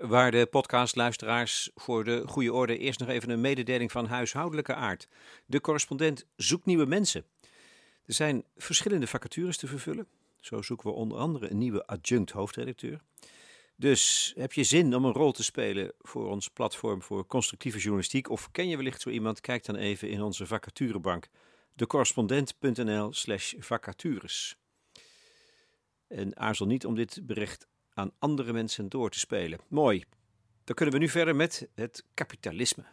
Waarde podcastluisteraars, voor de goede orde eerst nog even een mededeling van huishoudelijke aard. De correspondent zoekt nieuwe mensen. Er zijn verschillende vacatures te vervullen. Zo zoeken we onder andere een nieuwe adjunct hoofdredacteur. Dus heb je zin om een rol te spelen voor ons platform voor constructieve journalistiek? Of ken je wellicht zo iemand? Kijk dan even in onze vacaturebank. decorrespondent.nl slash vacatures. En aarzel niet om dit bericht aan andere mensen door te spelen. Mooi. Dan kunnen we nu verder met het kapitalisme.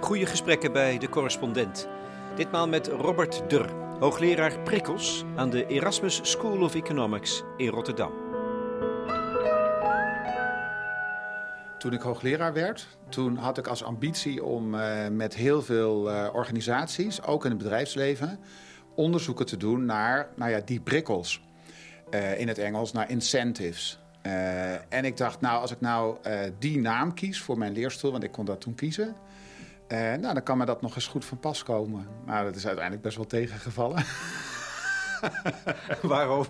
Goede gesprekken bij de correspondent. Ditmaal met Robert Dur, hoogleraar prikkels aan de Erasmus School of Economics in Rotterdam. Toen ik hoogleraar werd, toen had ik als ambitie om uh, met heel veel uh, organisaties, ook in het bedrijfsleven, onderzoeken te doen naar nou ja, die prikkels. Uh, in het Engels naar incentives. en ik dacht, nou, als ik nou die naam kies voor mijn leerstoel, want ik kon dat toen kiezen, nou, dan kan me dat nog eens goed van pas komen. Nou, dat is uiteindelijk best wel tegengevallen. Waarom?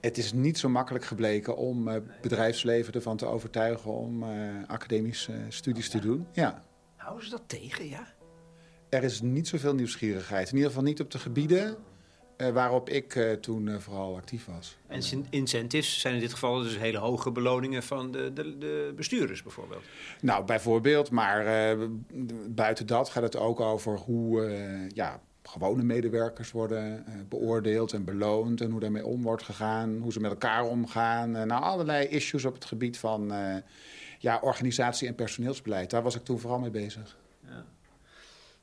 Het is niet zo makkelijk gebleken om uh, bedrijfsleven ervan te overtuigen om uh, academische studies te doen. Ja. Houden ze dat tegen, ja? Er is niet zoveel nieuwsgierigheid. In ieder geval niet op de gebieden waarop ik toen vooral actief was. En incentives zijn in dit geval dus hele hoge beloningen van de, de, de bestuurders bijvoorbeeld? Nou, bijvoorbeeld. Maar buiten dat gaat het ook over hoe ja, gewone medewerkers worden uh, beoordeeld en beloond en hoe daarmee om wordt gegaan, hoe ze met elkaar omgaan. Uh, nou, allerlei issues op het gebied van uh, ja, organisatie- en personeelsbeleid. Daar was ik toen vooral mee bezig. Ja.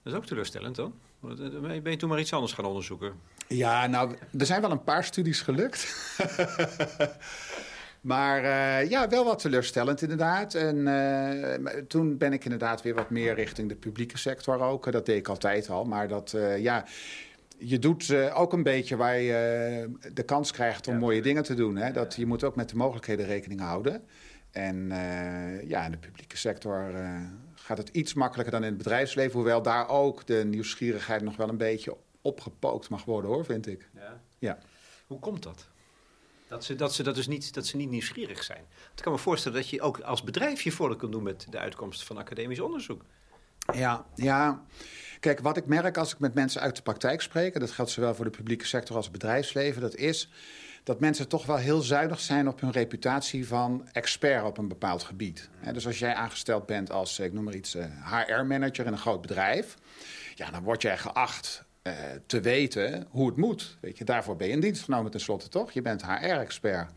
Dat is ook teleurstellend, dan? Ben je toen maar iets anders gaan onderzoeken? Ja, nou, er zijn wel een paar studies gelukt. Maar uh, ja, wel wat teleurstellend inderdaad. En uh, toen ben ik inderdaad weer wat meer richting de publieke sector ook. Dat deed ik altijd al. Maar dat, uh, ja, je doet ook een beetje waar je de kans krijgt om ja, mooie dingen te doen. Hè? Dat, je moet ook met de mogelijkheden rekening houden. En ja, in de publieke sector gaat het iets makkelijker dan in het bedrijfsleven. Hoewel daar ook de nieuwsgierigheid nog wel een beetje opgepookt mag worden hoor, vind ik. Ja. ja. Hoe komt dat? Dat ze, dat, ze, dat, dus niet, dat ze niet nieuwsgierig zijn. Ik kan me voorstellen dat je ook als bedrijf je voordeel kunt doen met de uitkomsten van academisch onderzoek. Ja, ja. Kijk, wat ik merk als ik met mensen uit de praktijk spreek, en dat geldt zowel voor de publieke sector als het bedrijfsleven, dat is dat mensen toch wel heel zuinig zijn op hun reputatie van expert op een bepaald gebied. dus als jij aangesteld bent als, ik noem maar iets, HR-manager in een groot bedrijf, ja, dan word jij geacht te weten hoe het moet. Weet je, daarvoor ben je in dienst genomen tenslotte, toch? Je bent HR-expert.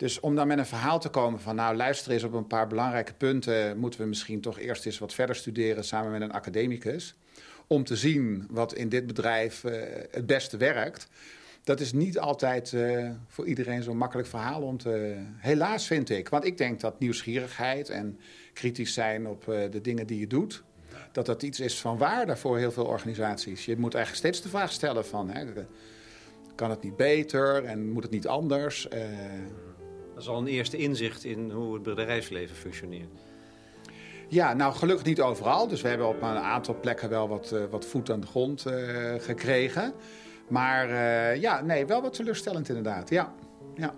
Dus om dan met een verhaal te komen van... nou, luister eens op een paar belangrijke punten... moeten we misschien toch eerst eens wat verder studeren... samen met een academicus... om te zien wat in dit bedrijf uh, het beste werkt... Dat is niet altijd uh, voor iedereen zo'n makkelijk verhaal om te... Helaas vind ik. Want ik denk dat nieuwsgierigheid en kritisch zijn op de dingen die je doet dat dat iets is van waarde voor heel veel organisaties. Je moet eigenlijk steeds de vraag stellen van... Hè, kan het niet beter en moet het niet anders? Uh... Dat is al een eerste inzicht in hoe het bedrijfsleven functioneert. Ja, nou gelukkig niet overal. Dus we hebben op een aantal plekken wel wat, uh, wat voet aan de grond uh, gekregen. Maar ja, nee, wel wat teleurstellend inderdaad. Ja, ja.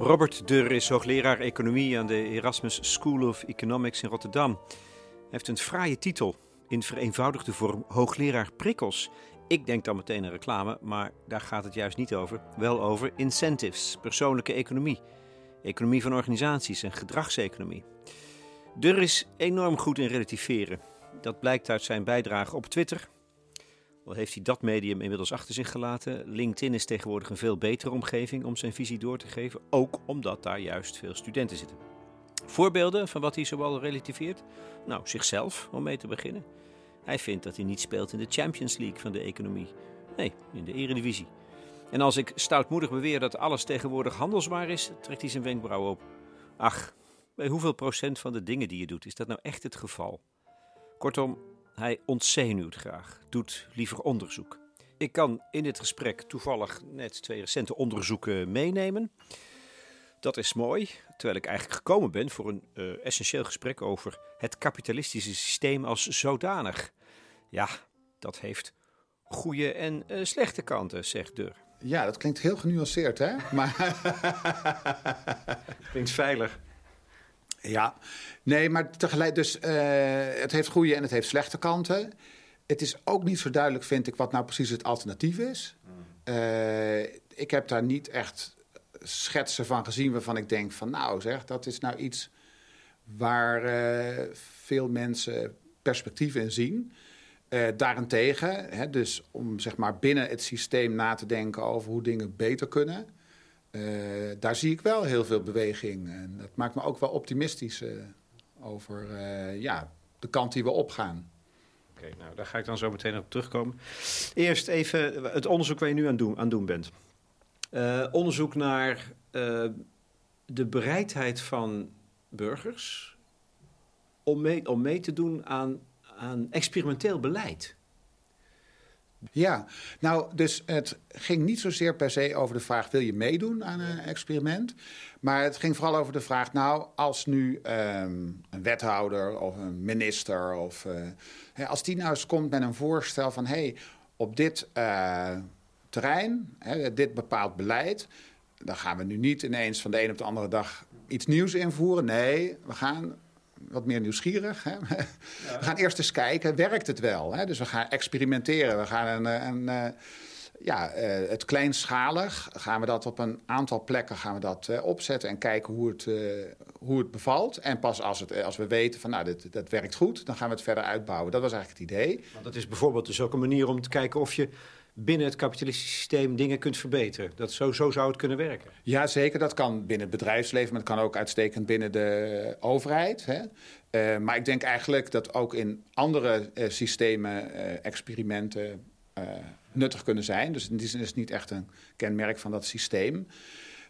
Robert Dur is hoogleraar economie aan de Erasmus School of Economics in Rotterdam. Hij heeft een fraaie titel, in vereenvoudigde vorm hoogleraar prikkels. Ik denk dan meteen aan reclame, maar daar gaat het juist niet over. Wel over incentives, persoonlijke economie, economie van organisaties en gedragseconomie. Dur is enorm goed in relativeren. Dat blijkt uit zijn bijdrage op Twitter, heeft hij dat medium inmiddels achter zich gelaten. LinkedIn is tegenwoordig een veel betere omgeving om zijn visie door te geven, ook omdat daar juist veel studenten zitten. Voorbeelden van wat hij zoal relativeert? Nou, zichzelf, om mee te beginnen. Hij vindt dat hij niet speelt in de Champions League van de economie. Nee, in de Eredivisie. En als ik stoutmoedig beweer dat alles tegenwoordig handelswaar is, trekt hij zijn wenkbrauw op. Ach, bij hoeveel procent van de dingen die je doet is dat nou echt het geval? Kortom, hij ontzenuwt graag, doet liever onderzoek. Ik kan in dit gesprek toevallig net twee recente onderzoeken meenemen. Dat is mooi, terwijl ik eigenlijk gekomen ben voor een uh, essentieel gesprek over het kapitalistische systeem als zodanig. Ja, dat heeft goede en uh, slechte kanten, zegt Dur. Ja, dat klinkt heel genuanceerd, hè? Maar klinkt veilig. Ja, nee, maar tegelijk, dus uh, het heeft goede en het heeft slechte kanten. Het is ook niet zo duidelijk, vind ik, wat nou precies het alternatief is. Uh, ik heb daar niet echt schetsen van gezien waarvan ik denk van nou zeg, dat is nou iets waar uh, veel mensen perspectief in zien. Uh, daarentegen, hè, dus om zeg maar binnen het systeem na te denken over hoe dingen beter kunnen, uh, daar zie ik wel heel veel beweging. En dat maakt me ook wel optimistisch over ja, de kant die we opgaan. Oké, nou daar ga ik dan zo meteen op terugkomen. Eerst even het onderzoek waar je nu aan doen, aan doen bent. Onderzoek naar de bereidheid van burgers om mee, om mee te doen aan, aan experimenteel beleid. Ja, nou, dus het ging niet zozeer per se over de vraag: wil je meedoen aan een experiment? Maar het ging vooral over de vraag: nou, als nu um, een wethouder of een minister, of uh, als die nou eens komt met een voorstel van: hé, hey, op dit uh, terrein, hè, dit bepaald beleid, dan gaan we nu niet ineens van de een op de andere dag iets nieuws invoeren. Nee, we gaan wat meer nieuwsgierig. Hè? We gaan eerst eens kijken, werkt het wel? Hè? Dus we gaan experimenteren. We gaan een, een, een ja, uh, het kleinschalig gaan we dat op een aantal plekken gaan we dat uh, opzetten en kijken hoe het, uh, hoe het bevalt. En pas als, het, als we weten van nou, dit, dat werkt goed, dan gaan we het verder uitbouwen. Dat was eigenlijk het idee. Want dat is bijvoorbeeld dus ook een manier om te kijken of je binnen het kapitalistische systeem dingen kunt verbeteren. Dat zo, zo zou het kunnen werken. Ja, zeker. Dat kan binnen het bedrijfsleven, maar het kan ook uitstekend binnen de overheid. Hè. Uh, maar ik denk eigenlijk dat ook in andere uh, systemen uh, experimenten nuttig kunnen zijn. Dus in die zin is het niet echt een kenmerk van dat systeem.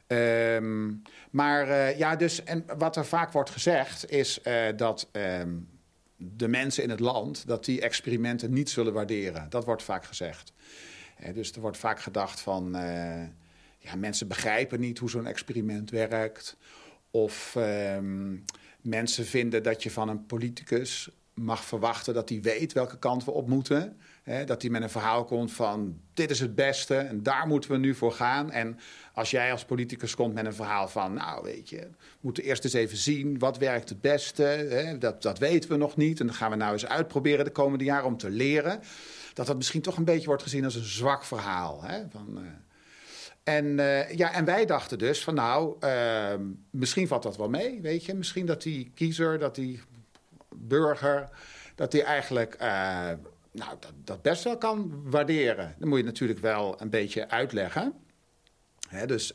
Um, maar ja, dus en wat er vaak wordt gezegd is dat um, de mensen in het land dat die experimenten niet zullen waarderen. Dat wordt vaak gezegd dus er wordt vaak gedacht van, uh, ja, mensen begrijpen niet hoe zo'n experiment werkt. Of um, mensen vinden dat je van een politicus mag verwachten dat hij weet welke kant we op moeten. Dat hij met een verhaal komt van dit is het beste en daar moeten we nu voor gaan. En als jij als politicus komt met een verhaal van nou weet je, we moeten eerst eens even zien wat werkt het beste. He, dat, dat weten we nog niet en dat gaan we nou eens uitproberen de komende jaren om te leren dat dat misschien toch een beetje wordt gezien als een zwak verhaal. Hè? Van, uh, en, uh, ja, en wij dachten dus van nou, uh, misschien valt dat wel mee, weet je. Misschien dat die kiezer, dat die burger, dat die eigenlijk uh, nou, dat, dat, best wel kan waarderen. Dan moet je natuurlijk wel een beetje uitleggen. Dus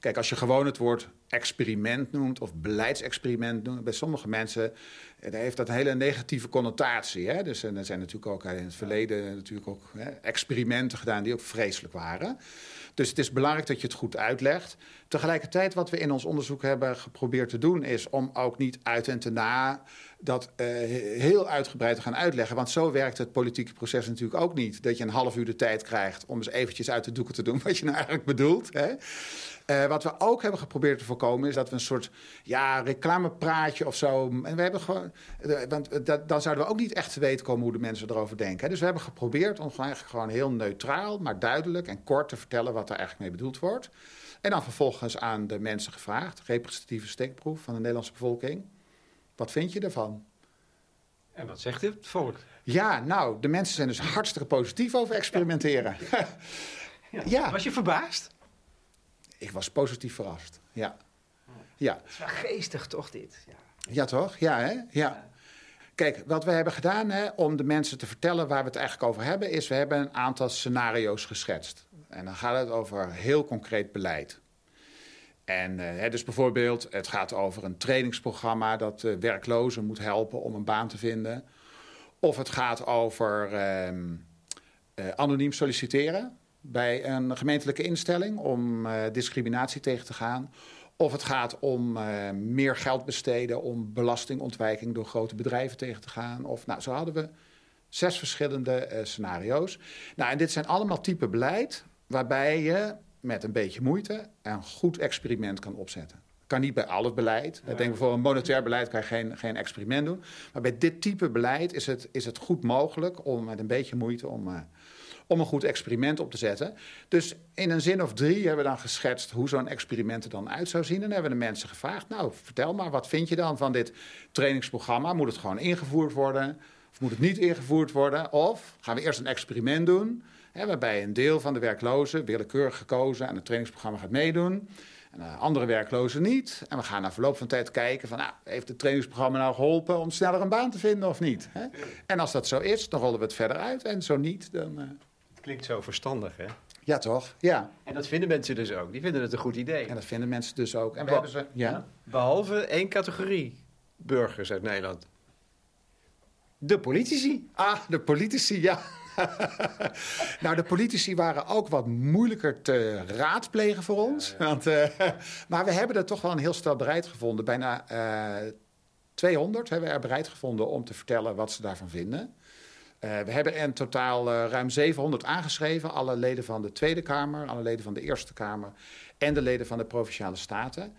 kijk, als je gewoon het woord experiment noemt of beleidsexperiment noemt, bij sommige mensen daar heeft dat een hele negatieve connotatie. Hè? Dus er zijn natuurlijk ook in het verleden natuurlijk ook hè, experimenten gedaan die ook vreselijk waren. Dus het is belangrijk dat je het goed uitlegt. Tegelijkertijd, wat we in ons onderzoek hebben geprobeerd te doen, is om ook niet uit en te na dat uh, heel uitgebreid te gaan uitleggen. Want zo werkt het politieke proces natuurlijk ook niet. Dat je een half uur de tijd krijgt om eens eventjes uit de doeken te doen wat je nou eigenlijk bedoelt. Hè? Uh, wat we ook hebben geprobeerd te voorkomen is dat we een soort ja, reclamepraatje of zo. En we hebben gewoon. Uh, want dat, dan zouden we ook niet echt te weten komen hoe de mensen erover denken. Hè? Dus we hebben geprobeerd om eigenlijk gewoon heel neutraal, maar duidelijk en kort te vertellen wat er eigenlijk mee bedoeld wordt. En dan vervolgens aan de mensen gevraagd, representatieve steekproef van de Nederlandse bevolking. Wat vind je ervan? En wat zegt het volk? Ja, nou, de mensen zijn dus hartstikke positief over experimenteren. ja. ja. Was je verbaasd? Ik was positief verrast, ja. ja. Het is wel geestig, toch, dit? Ja, ja toch? Ja, hè? Ja. ja. Kijk, wat we hebben gedaan hè, om de mensen te vertellen waar we het eigenlijk over hebben... is we hebben een aantal scenario's geschetst. En dan gaat het over heel concreet beleid. En uh, dus bijvoorbeeld, het gaat over een trainingsprogramma dat uh, werklozen moet helpen om een baan te vinden. Of het gaat over uh, anoniem solliciteren bij een gemeentelijke instelling om discriminatie tegen te gaan. Of het gaat om meer geld besteden om belastingontwijking door grote bedrijven tegen te gaan. Of nou, zo hadden we Zes verschillende uh, scenario's. Nou, en dit zijn allemaal type beleid waarbij je met een beetje moeite een goed experiment kan opzetten. Kan niet bij al het beleid. Ik denk voor een monetair beleid kan je geen, geen experiment doen. Maar bij dit type beleid is het, is het goed mogelijk om met een beetje moeite om, om een goed experiment op te zetten. Dus in een zin of drie hebben we dan geschetst hoe zo'n experiment er dan uit zou zien. En hebben de mensen gevraagd, nou vertel maar, wat vind je dan van dit trainingsprogramma? Moet het gewoon ingevoerd worden? Of moet het niet ingevoerd worden? Of gaan we eerst een experiment doen, hè, waarbij een deel van de werklozen willekeurig gekozen aan het trainingsprogramma gaat meedoen. En andere werklozen niet. En we gaan na verloop van tijd kijken van, nou, heeft het trainingsprogramma nou geholpen om sneller een baan te vinden of niet? Hè? En als dat zo is, dan rollen we het verder uit. En zo niet, dan... Uh... Klinkt zo verstandig, hè? Ja, toch? Ja. En dat vinden mensen dus ook. Die vinden het een goed idee. En dat vinden mensen dus ook. En we hebben ze, ja. Behalve één categorie burgers uit Nederland. De politici. Ah, de politici, ja. nou, de politici waren ook wat moeilijker te raadplegen voor ons. Want, uh, maar we hebben er toch wel een heel stel bereid gevonden. Bijna uh, 200 hebben we er bereid gevonden om te vertellen wat ze daarvan vinden. Uh, we hebben in totaal uh, ruim 700 aangeschreven. Alle leden van de Tweede Kamer, alle leden van de Eerste Kamer en de leden van de Provinciale Staten.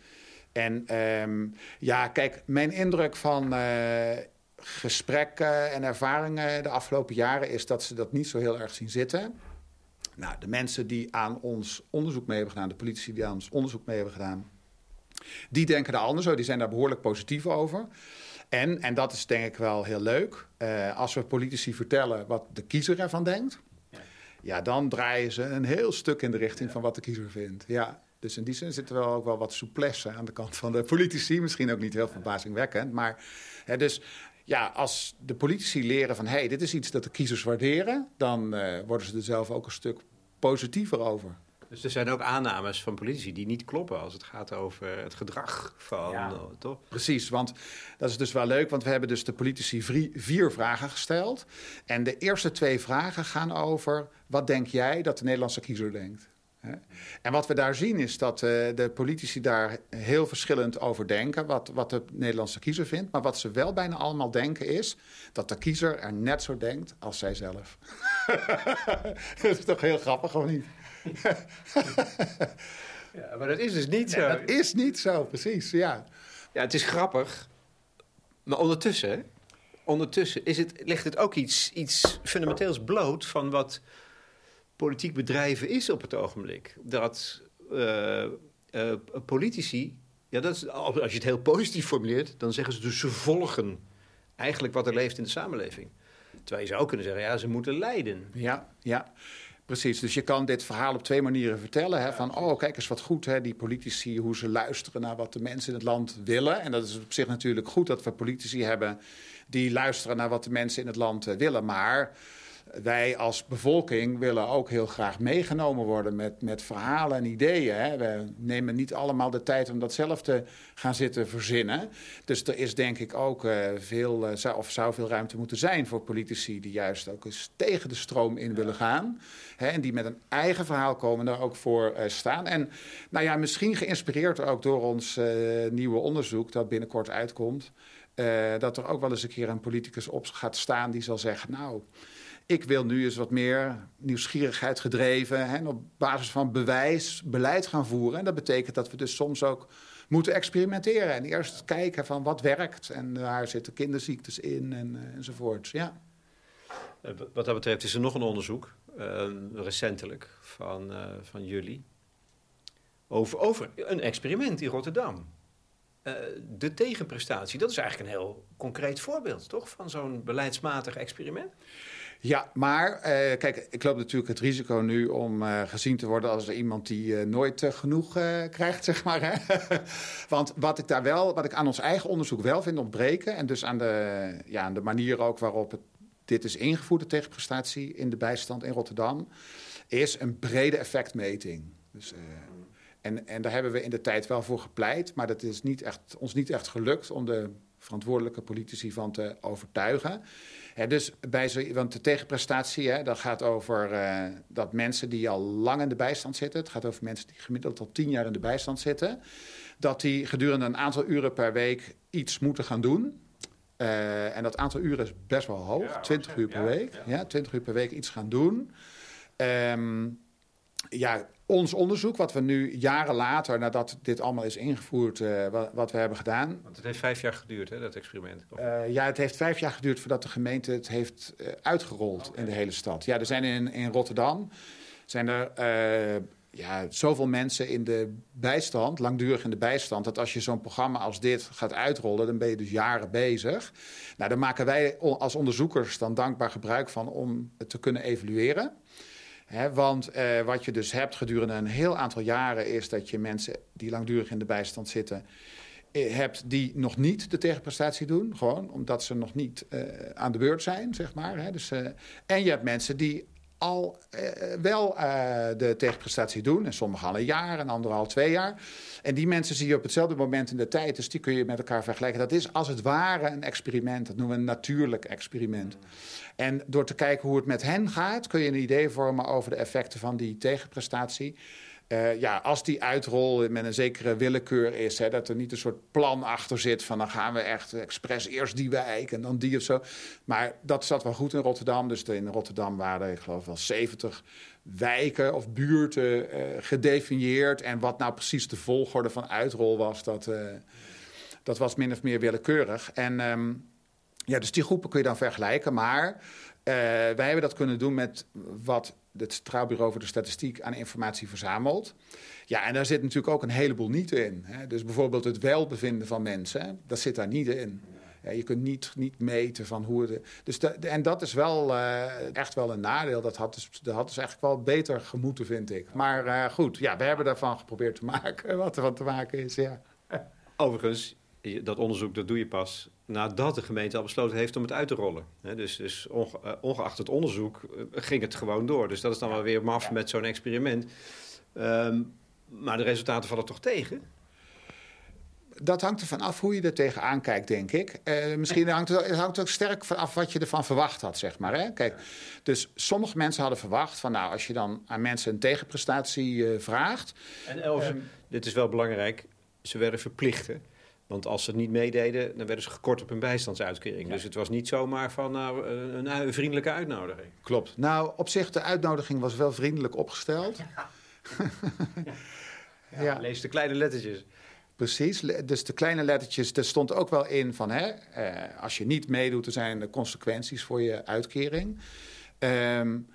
En um, ja, kijk, mijn indruk van uh, gesprekken en ervaringen de afgelopen jaren is dat ze dat niet zo heel erg zien zitten. Nou, de mensen die aan ons onderzoek mee hebben gedaan, de politici die aan ons onderzoek mee hebben gedaan, die denken daar anders over. Die zijn daar behoorlijk positief over. En, en dat is denk ik wel heel leuk, uh, als we politici vertellen wat de kiezer ervan denkt, ja. ja. dan draaien ze een heel stuk in de richting ja. van wat de kiezer vindt. Ja. Dus in die zin zit er wel ook wel wat souplesse aan de kant van de politici. Misschien ook niet heel verbazingwekkend. Maar hè, dus ja, als de politici leren van... hé, hey, dit is iets dat de kiezers waarderen... dan uh, worden ze er zelf ook een stuk positiever over. Dus er zijn ook aannames van politici die niet kloppen als het gaat over het gedrag van, ja. uh, toch? Precies, want dat is dus wel leuk, want we hebben dus de politici vier, vragen gesteld. En de eerste twee vragen gaan over, wat denk jij dat de Nederlandse kiezer denkt? En wat we daar zien is dat uh, de politici daar heel verschillend over denken, wat, wat de Nederlandse kiezer vindt. Maar wat ze wel bijna allemaal denken is dat de kiezer er net zo denkt als zijzelf. dat is toch heel grappig, of niet? ja, maar dat is dus niet zo. Nee, dat is niet zo, precies, ja. Ja, het is grappig. Maar ondertussen, ondertussen is het, ligt het ook iets, iets fundamenteels bloot van wat politiek bedrijven is op het ogenblik. Dat uh, uh, politici, ja, dat is, als je het heel positief formuleert, dan zeggen ze dus ze volgen eigenlijk wat er leeft in de samenleving. Terwijl je zou kunnen zeggen, ja, ze moeten leiden. Ja, ja. Precies, dus je kan dit verhaal op twee manieren vertellen. Hè? Van, oh, kijk eens wat goed, hè? die politici, hoe ze luisteren naar wat de mensen in het land willen. En dat is op zich natuurlijk goed dat we politici hebben die luisteren naar wat de mensen in het land uh, willen. Maar wij als bevolking willen ook heel graag meegenomen worden met, met verhalen en ideeën. Hè. We nemen niet allemaal de tijd om dat zelf te gaan zitten verzinnen. Dus er is denk ik ook uh, veel, uh, zou, of zou veel ruimte moeten zijn voor politici die juist ook eens tegen de stroom in willen gaan. Hè, en die met een eigen verhaal komen daar ook voor uh, staan. En nou ja, misschien geïnspireerd ook door ons nieuwe onderzoek dat binnenkort uitkomt. dat er ook wel eens een keer een politicus op gaat staan die zal zeggen, nou ik wil nu eens wat meer nieuwsgierigheid gedreven... En op basis van bewijs beleid gaan voeren. En dat betekent dat we dus soms ook moeten experimenteren... en eerst kijken van wat werkt en waar zitten kinderziektes in en, uh, enzovoort. Ja. Eh, wat dat betreft is er nog een onderzoek, uh, recentelijk, van, uh, van jullie... Over, over een experiment in Rotterdam. De tegenprestatie, dat is eigenlijk een heel concreet voorbeeld, toch? Van zo'n beleidsmatig experiment. Ja, maar uh, kijk, ik loop natuurlijk het risico nu om uh, gezien te worden als iemand die uh, nooit genoeg krijgt, zeg maar. Want wat ik daar wel, wat ik aan ons eigen onderzoek wel vind ontbreken, en dus aan de, ja, aan de manier ook waarop dit is ingevoerd, de tegenprestatie in de bijstand in Rotterdam, is een brede effectmeting. Dus, en, en daar hebben we in de tijd wel voor gepleit, maar dat is niet echt, ons niet echt gelukt om de verantwoordelijke politici van te overtuigen. He, dus bij zo, want de tegenprestatie, hè, dat gaat over uh, dat mensen die al lang in de bijstand zitten, het gaat over mensen die gemiddeld al tien jaar in de bijstand zitten, dat die gedurende een aantal uren per week iets moeten gaan doen. en dat aantal uren is best wel hoog, 20 uur per week. Ja. 20 uur per week iets gaan doen. Ehm, ja, ons onderzoek, wat we nu jaren later, nadat dit allemaal is ingevoerd, uh, wat, wat, we hebben gedaan. Want het heeft vijf jaar geduurd, hè, dat experiment? Uh, ja, het heeft vijf jaar geduurd voordat de gemeente het heeft uh, uitgerold in de hele stad. Ja, er zijn in, in Rotterdam zijn er ja, zoveel mensen in de bijstand, langdurig in de bijstand, dat als je zo'n programma als dit gaat uitrollen, dan ben je dus jaren bezig. Nou, daar maken wij als onderzoekers dan dankbaar gebruik van om het te kunnen evalueren want eh, wat je dus hebt gedurende een heel aantal jaren is dat je mensen die langdurig in de bijstand zitten, eh, hebt die nog niet de tegenprestatie doen. Gewoon omdat ze nog niet eh, aan de beurt zijn, zeg maar. Dus, en je hebt mensen die al eh, wel eh, de tegenprestatie doen. En sommigen al een jaar en anderen al twee jaar. En die mensen zie je op hetzelfde moment in de tijd. Dus die kun je met elkaar vergelijken. Dat is als het ware een experiment. Dat noemen we een natuurlijk experiment. En door te kijken hoe het met hen gaat... kun je een idee vormen over de effecten van die tegenprestatie. Uh, ja, als die uitrol met een zekere willekeur is, hè, dat er niet een soort plan achter zit van dan gaan we echt expres eerst die wijk en dan die of zo. Maar dat zat wel goed in Rotterdam. Dus in Rotterdam waren ik geloof wel 70 wijken of buurten uh, gedefinieerd. En wat nou precies de volgorde van uitrol was, dat, uh, dat was min of meer willekeurig. En um, ja, dus die groepen kun je dan vergelijken. Maar wij hebben dat kunnen doen met wat het Centraal Bureau voor de Statistiek aan informatie verzamelt. Ja, en daar zit natuurlijk ook een heleboel niet in. Hè. Dus bijvoorbeeld het welbevinden van mensen, dat zit daar niet in. Ja, je kunt niet, niet meten van hoe het. Dus en dat is wel uh, echt wel een nadeel. Dat had, dus, dat had dus eigenlijk wel beter gemoeten, vind ik. Maar uh, goed, ja, we hebben daarvan geprobeerd te maken wat er van te maken is. Ja. Overigens, dat onderzoek dat doe je pas nadat de gemeente al besloten heeft om het uit te rollen. dus, dus onge, ongeacht het onderzoek ging het gewoon door. Dus dat is dan wel weer maf met zo'n experiment. Um, maar de resultaten vallen toch tegen? Dat hangt er van af hoe je er tegenaan kijkt, denk ik. Uh, misschien hangt het, het hangt ook sterk van af wat je ervan verwacht had, zeg maar. Hè? Kijk, dus sommige mensen hadden verwacht van... nou, als je dan aan mensen een tegenprestatie uh, vraagt... En um, dit is wel belangrijk, ze werden verplicht, want als ze het niet meededen, dan werden ze gekort op hun bijstandsuitkering. Dus het was niet zomaar van nou, een, een, vriendelijke uitnodiging. Klopt. Nou, op zich, de uitnodiging was wel vriendelijk opgesteld. Ja. ja. ja. Lees de kleine lettertjes. Precies, dus de kleine lettertjes, er stond ook wel in van... Hè, eh, als je niet meedoet, er zijn de consequenties voor je uitkering. Um,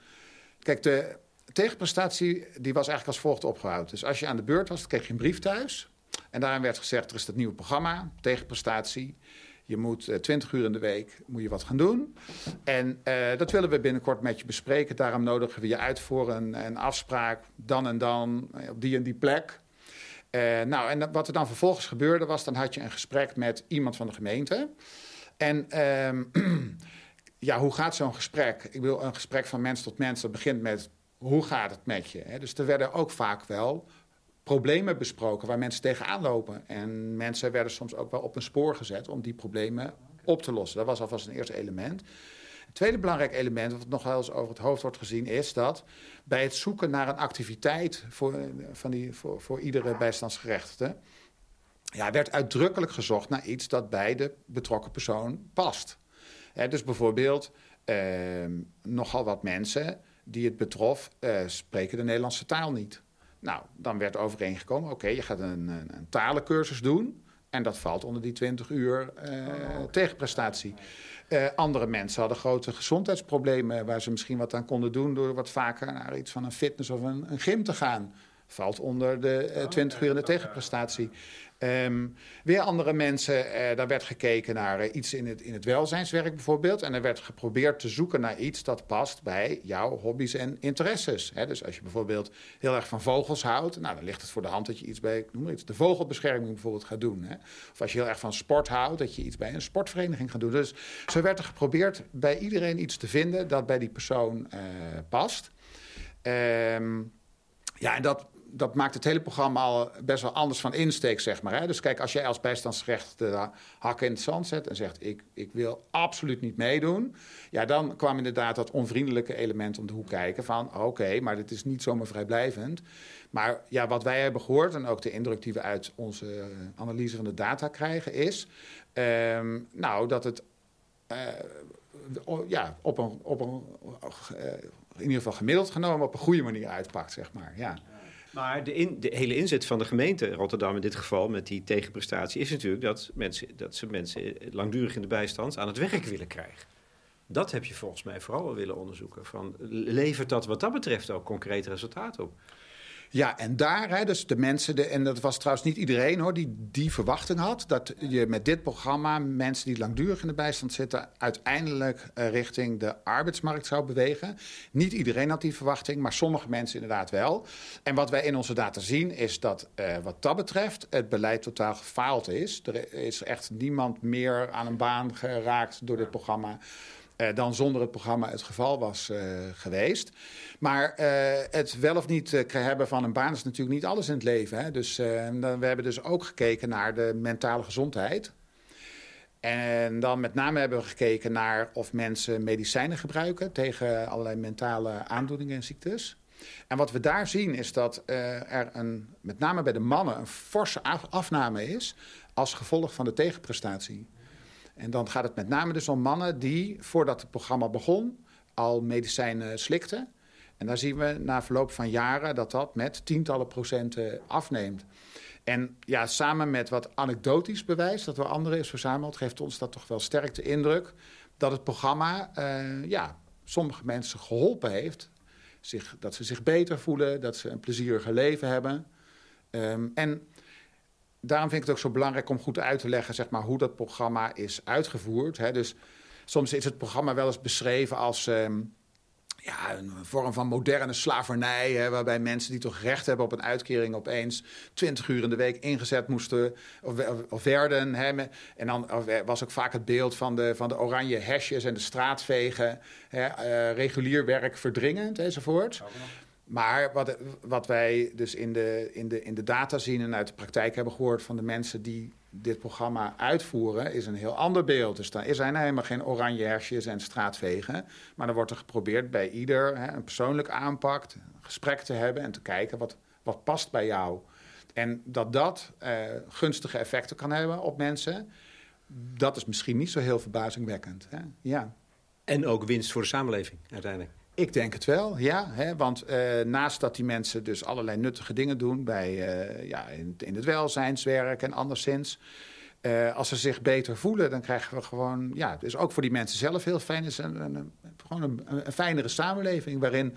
kijk, de tegenprestatie die was eigenlijk als volgt opgehouden. Dus als je aan de beurt was, kreeg je een brief thuis... En daarin werd gezegd, er is dat nieuwe programma, tegenprestatie. Je moet uh, eh, 20 uur in de week moet je wat gaan doen. En uh, dat willen we binnenkort met je bespreken. Daarom nodigen we je uit voor een, een afspraak, dan en dan, eh, op die en die plek. Nou, en wat er dan vervolgens gebeurde was, dan had je een gesprek met iemand van de gemeente. En uh, ja, hoe gaat zo'n gesprek? Ik wil een gesprek van mens tot mens, dat begint met hoe gaat het met je? Hè? Dus er werden ook vaak wel problemen besproken waar mensen tegenaan lopen. En mensen werden soms ook wel op een spoor gezet om die problemen op te lossen. Dat was alvast een eerste element. Het tweede belangrijk element, wat nog wel eens over het hoofd wordt gezien, is dat bij het zoeken naar een activiteit voor, van die, voor, voor iedere bijstandsgerechtigde, ja, werd uitdrukkelijk gezocht naar iets dat bij de betrokken persoon past. dus bijvoorbeeld eh, nogal wat mensen die het betrof, eh, spreken de Nederlandse taal niet. Nou, dan werd overeengekomen, oké, je gaat een, een, een, talencursus doen. En dat valt onder die 20 uur uh, tegenprestatie. Uh, andere mensen hadden grote gezondheidsproblemen... waar ze misschien wat aan konden doen... door wat vaker naar iets van een fitness of een, een gym te gaan. Valt onder de uh, 20 uur in de tegenprestatie. Um, weer andere mensen, uh, daar werd gekeken naar uh, iets in het, in het welzijnswerk bijvoorbeeld. En er werd geprobeerd te zoeken naar iets dat past bij jouw hobby's en interesses. Dus als je bijvoorbeeld heel erg van vogels houdt, nou, dan ligt het voor de hand dat je iets bij, noem maar iets, de vogelbescherming bijvoorbeeld gaat doen. Of als je heel erg van sport houdt, dat je iets bij een sportvereniging gaat doen. Dus zo werd er geprobeerd bij iedereen iets te vinden dat bij die persoon uh, past. Um, ja, en dat dat maakt het hele programma al best wel anders van insteek, zeg maar. Hè? Dus kijk, als jij als bijstandsrecht de hakken in het zand zet en zegt... Ik, ik wil absoluut niet meedoen... ja, dan kwam inderdaad dat onvriendelijke element om de hoek kijken van... oké, maar dit is niet zomaar vrijblijvend. Maar ja, wat wij hebben gehoord en ook de indruk die we uit onze analyse van de data krijgen... is um, nou, dat het ja, op een, op een in ieder geval gemiddeld genomen op een goede manier uitpakt, zeg maar. Ja. Maar de, hele inzet van de gemeente Rotterdam in dit geval met die tegenprestatie is natuurlijk dat, mensen, dat ze mensen langdurig in de bijstand aan het werk willen krijgen. Dat heb je volgens mij vooral willen onderzoeken. Van, levert dat wat dat betreft ook concreet resultaat op? Ja, en daar, dus de mensen, de, en dat was trouwens niet iedereen hoor, die die verwachting had. Dat je met dit programma mensen die langdurig in de bijstand zitten, uiteindelijk uh, richting de arbeidsmarkt zou bewegen. Niet iedereen had die verwachting, maar sommige mensen inderdaad wel. En wat wij in onze data zien, is dat uh, wat dat betreft het beleid totaal gefaald is. Er is echt niemand meer aan een baan geraakt door dit programma. Uh, dan zonder het programma het geval was uh, geweest. Maar uh, het wel of niet hebben van een baan is natuurlijk niet alles in het leven. Hè? Dus we hebben dus ook gekeken naar de mentale gezondheid. En dan met name hebben we gekeken naar of mensen medicijnen gebruiken tegen allerlei mentale aandoeningen en ziektes. En wat we daar zien is dat er een, met name bij de mannen een forse afname is als gevolg van de tegenprestatie. En dan gaat het met name dus om mannen die, voordat het programma begon, al medicijnen slikten. En daar zien we na verloop van jaren dat dat met tientallen procenten afneemt. En ja, samen met wat anekdotisch bewijs dat door anderen is verzameld, geeft ons dat toch wel sterk de indruk dat het programma uh, ja, sommige mensen geholpen heeft. Zich, dat ze zich beter voelen, dat ze een plezierige leven hebben. Um, en daarom vind ik het ook zo belangrijk om goed uit te leggen zeg maar, hoe dat programma is uitgevoerd. Hè. Dus soms is het programma wel eens beschreven als um, ja, een vorm van moderne slavernij. Hè, waarbij mensen die toch recht hebben op een uitkering opeens 20 uur in de week ingezet moesten of, werden. Hè, en dan was ook vaak het beeld van de, van de oranje hesjes en de straatvegen. Hè, uh, regulier werk verdringend enzovoort. Maar wat, wat wij dus in de, in, de, in de data zien en uit de praktijk hebben gehoord van de mensen die dit programma uitvoeren, is een heel ander beeld. Dus dan zijn er helemaal geen oranje hersjes en straatvegen. Maar dan wordt er geprobeerd bij ieder hè, een persoonlijk aanpak, gesprek te hebben en te kijken wat, wat past bij jou. En dat dat eh, gunstige effecten kan hebben op mensen, dat is misschien niet zo heel verbazingwekkend. Hè? Ja. En ook winst voor de samenleving uiteindelijk. Ik denk het wel, ja. Hè, want uh, naast dat die mensen dus allerlei nuttige dingen doen... Bij, uh, ja, in, in, het welzijnswerk en anderszins... Uh, als ze zich beter voelen, dan krijgen we gewoon... Ja, dus ook voor die mensen zelf heel fijn. is een, gewoon een, fijnere samenleving waarin...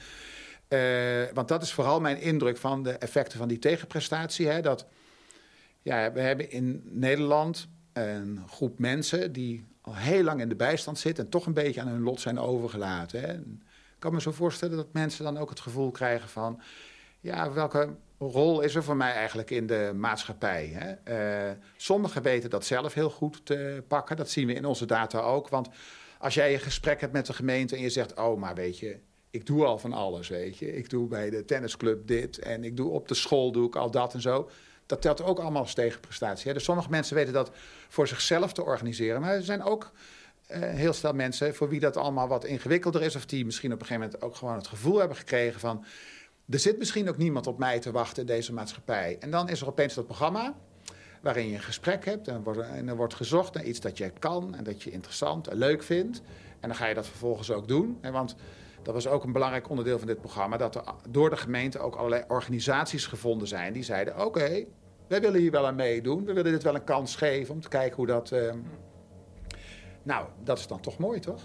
want dat is vooral mijn indruk van de effecten van die tegenprestatie. Hè, dat, ja, we hebben in Nederland een groep mensen... die al heel lang in de bijstand zit... en toch een beetje aan hun lot zijn overgelaten. Hè kan me zo voorstellen dat mensen dan ook het gevoel krijgen van... ja, welke rol is er voor mij eigenlijk in de maatschappij? Hè? Uh, sommigen weten dat zelf heel goed te pakken. Dat zien we in onze data ook. Want als jij een gesprek hebt met de gemeente en je zegt... oh, maar weet je, ik doe al van alles, weet je. Ik doe bij de tennisclub dit en ik doe op de school doe ik al dat en zo. Dat telt ook allemaal als tegenprestatie. Dus sommige mensen weten dat voor zichzelf te organiseren. Maar er zijn ook heel snel mensen voor wie dat allemaal wat ingewikkelder is. Of die misschien op een gegeven moment ook gewoon het gevoel hebben gekregen van... er zit misschien ook niemand op mij te wachten in deze maatschappij. En dan is er opeens dat programma waarin je een gesprek hebt... en, en er wordt gezocht naar iets dat je kan en dat je interessant en leuk vindt. En dan ga je dat vervolgens ook doen. Want dat was ook een belangrijk onderdeel van dit programma... dat er door de gemeente ook allerlei organisaties gevonden zijn... die zeiden, oké, wij willen hier wel aan meedoen. We willen dit wel een kans geven om te kijken hoe dat... Nou, dat is dan toch mooi, toch?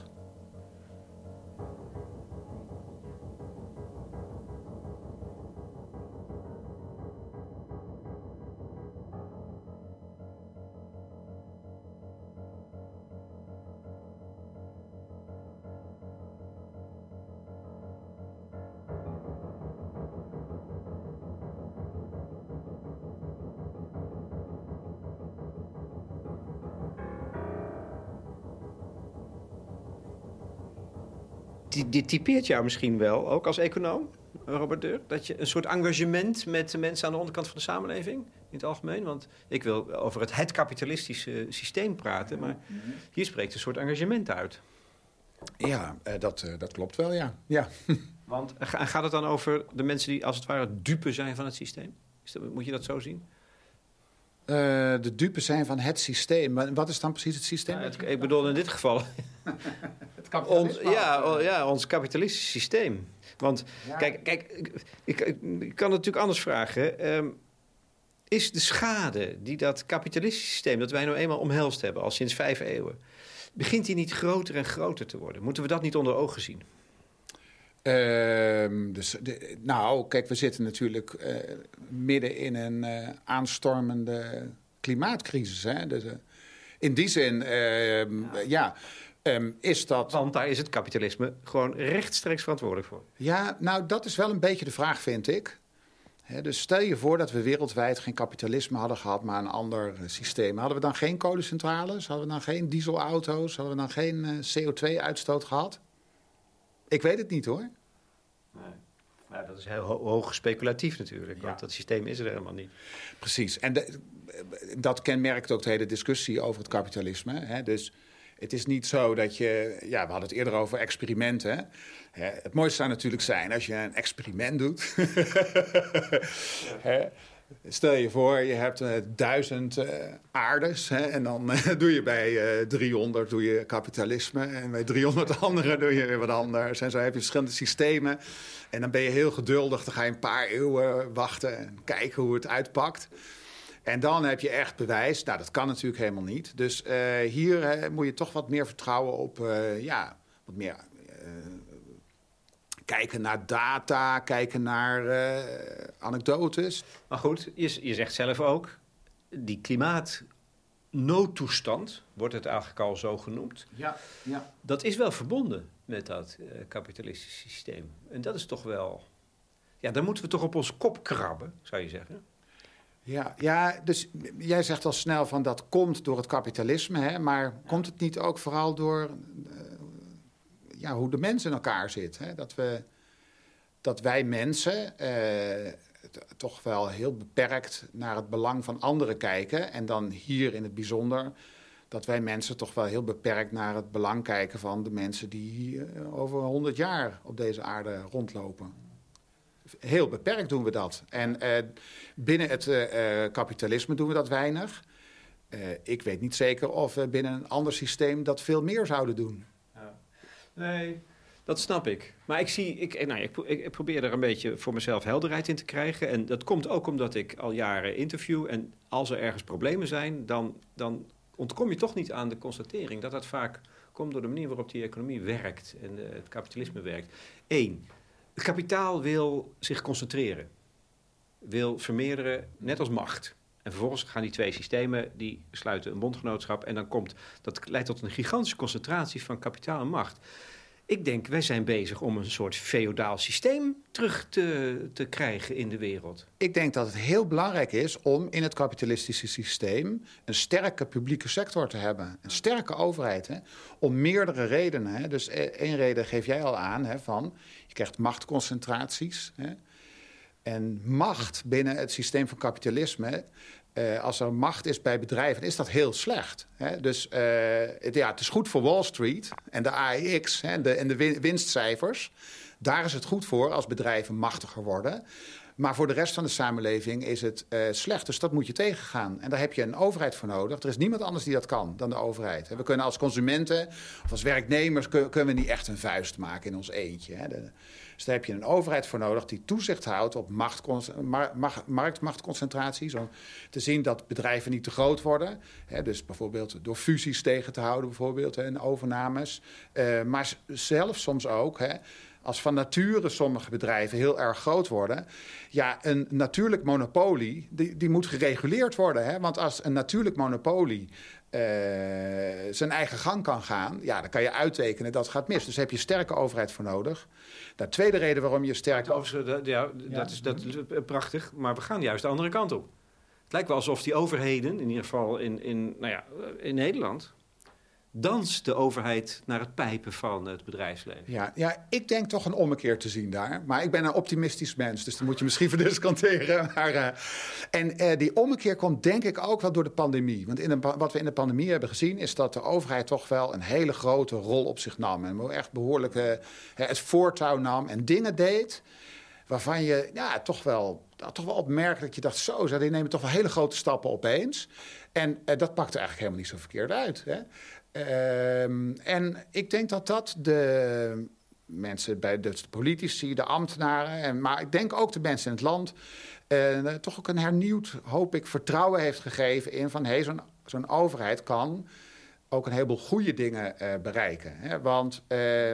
Dit typeert jou misschien wel, ook als econoom, Robert Deur? Dat je een soort engagement met de mensen aan de onderkant van de samenleving, in het algemeen? Want ik wil over het, het kapitalistische systeem praten, maar hier spreekt een soort engagement uit. Ja, uh, dat, uh, dat klopt wel, ja. ja. Want gaat het dan over de mensen die als het ware dupe zijn van het systeem? Dat, moet je dat zo zien? De dupe zijn van het systeem. Maar wat is dan precies het systeem? Nou, het, ik bedoel in dit geval. het kapitalisme. ja, ja, ons kapitalistisch systeem. Want kijk, kijk ik, ik, kan het natuurlijk anders vragen. Um, is de schade die dat kapitalistische systeem, dat wij nou eenmaal omhelst hebben al sinds vijf eeuwen, begint die niet groter en groter te worden? Moeten we dat niet onder ogen zien? Uh, dus de, nou, kijk, we zitten natuurlijk uh, midden in een uh, aanstormende klimaatcrisis. Hè? Dus, uh, in die zin, ehm, ja, ja um, is dat. Want daar is het kapitalisme gewoon rechtstreeks verantwoordelijk voor. Ja, nou, dat is wel een beetje de vraag, vind ik dus stel je voor dat we wereldwijd geen kapitalisme hadden gehad, maar een ander eh, systeem. Hadden we dan geen kolencentrales? Hadden we dan geen dieselauto's? Hadden we dan geen eh, CO2-uitstoot gehad? Ik weet het niet hoor. Nee. Nou, dat is heel hoog speculatief natuurlijk, want dat systeem is er helemaal niet. Precies, en de, dat kenmerkt ook de hele discussie over het kapitalisme. Hè? Dus het is niet zo dat je. Ja, we hadden het eerder over experimenten. het mooiste zou natuurlijk zijn als je een experiment doet. Stel je voor, je hebt uh, duizend uh, aardes hè, en dan uh, doe je bij 300 doe je kapitalisme en bij 300 andere doe je weer wat anders. En zo heb je verschillende systemen en dan ben je heel geduldig, dan ga je een paar eeuwen wachten en kijken hoe het uitpakt. En dan heb je echt bewijs. Nou, dat kan natuurlijk helemaal niet. Dus hier moet je toch wat meer vertrouwen op, ja, wat meer kijken naar data, kijken naar anekdotes. Maar goed, je, je zegt zelf ook, die klimaatnoodtoestand, wordt het eigenlijk al zo genoemd. Ja, ja. Dat is wel verbonden met dat kapitalistische systeem. En dat is toch wel... Ja, daar moeten we toch op ons kop krabben, zou je zeggen. Ja, ja, dus jij zegt al snel van dat komt door het kapitalisme, hè, maar komt het niet ook vooral door uh, ja, hoe de mens in elkaar zit? Hè? Dat, we, dat wij mensen uh, toch wel heel beperkt naar het belang van anderen kijken. En dan hier in het bijzonder dat wij mensen toch wel heel beperkt naar het belang kijken van de mensen die uh, over honderd jaar op deze aarde rondlopen. Heel beperkt doen we dat. En uh, binnen het kapitalisme doen we dat weinig. Ik weet niet zeker of we binnen een ander systeem dat veel meer zouden doen. Nee, dat snap ik. Maar ik, zie, ik, nou, ik, ik, probeer er een beetje voor mezelf helderheid in te krijgen. En dat komt ook omdat ik al jaren interview. En als er ergens problemen zijn, dan, dan ontkom je toch niet aan de constatering dat dat vaak komt door de manier waarop die economie werkt en het kapitalisme werkt. Eén, het kapitaal wil zich concentreren, wil vermeerderen, net als macht. En vervolgens gaan die twee systemen, die sluiten een bondgenootschap... en dan komt, dat leidt tot een gigantische concentratie van kapitaal en macht. Ik denk, wij zijn bezig om een soort feodaal systeem terug te, te krijgen in de wereld. Ik denk dat het heel belangrijk is om in het kapitalistische systeem een sterke publieke sector te hebben. Een sterke overheid. Hè? Om meerdere redenen. Hè? Dus e-, één reden geef jij al aan hè, van je krijgt machtconcentraties. Hè? En macht binnen het systeem van kapitalisme uh, als er macht is bij bedrijven, is dat heel slecht. Hè? Dus uh, het, ja, het is goed voor Wall Street en de AEX hè, en, de, en de winstcijfers. Daar is het goed voor als bedrijven machtiger worden. Maar voor de rest van de samenleving is het uh, slecht. Dus dat moet je tegengaan. En daar heb je een overheid voor nodig. Er is niemand anders die dat kan dan de overheid. We kunnen als consumenten of als werknemers... kunnen we niet echt een vuist maken in ons eentje. Hè? De, dus daar heb je een overheid voor nodig die toezicht houdt op macht, marktmachtconcentraties. Om te zien dat bedrijven niet te groot worden. Dus bijvoorbeeld door fusies tegen te houden, bijvoorbeeld, en overnames. Uh, maar zelf soms ook. Als van nature sommige bedrijven heel erg groot worden. Ja, een natuurlijk monopolie, die, die moet gereguleerd worden. Hè? Want als een natuurlijk monopolie uh, zijn eigen gang kan gaan, ja, dan kan je uittekenen dat gaat mis. Dus daar heb je sterke overheid voor nodig. De tweede reden waarom je sterke... Ja, dat, is, dat is prachtig, maar we gaan juist de andere kant op. Het lijkt wel alsof die overheden, in ieder geval in, in, nou ja, in Nederland danst de overheid naar het pijpen van het bedrijfsleven. Ja, ja, ik denk toch een ommekeer te zien daar. Maar ik ben een optimistisch mens, dus dan moet je misschien verdisconteren. Maar, uh, en uh, die ommekeer komt denk ik ook wel door de pandemie. Want in wat we in de pandemie hebben gezien... is dat de overheid toch wel een hele grote rol op zich nam. En echt behoorlijk uh, het voortouw nam en dingen deed... waarvan je ja, toch wel toch wel opmerkelijk. Dat je dacht, zo, die nemen toch wel hele grote stappen opeens. En uh, dat pakte eigenlijk helemaal niet zo verkeerd uit. Hè? Ehm, en ik denk dat dat de mensen bij de politici, de ambtenaren, en, maar ik denk ook de mensen in het land, uh, toch ook een hernieuwd, hoop ik, vertrouwen heeft gegeven in van hé, hey, zo'n overheid kan ook een heleboel goede dingen uh, bereiken. Hè? Want uh,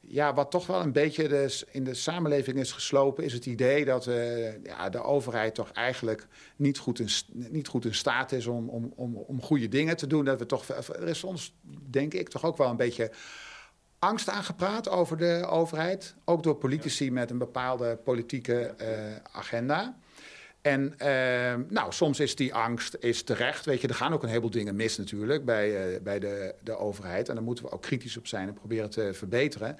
ja, wat toch wel een beetje in de samenleving is geslopen, is het idee dat uh, ja, de overheid toch eigenlijk niet goed in, niet goed in staat is om, om, om, om goede dingen te doen. Dat we toch, er is soms, denk ik, toch ook wel een beetje angst aangepraat over de overheid. Ook door politici met een bepaalde politieke uh, agenda. En uh, nou, soms is die angst is terecht. Weet je, er gaan ook een heleboel dingen mis natuurlijk bij, uh, bij de, de overheid. En daar moeten we ook kritisch op zijn en proberen te verbeteren.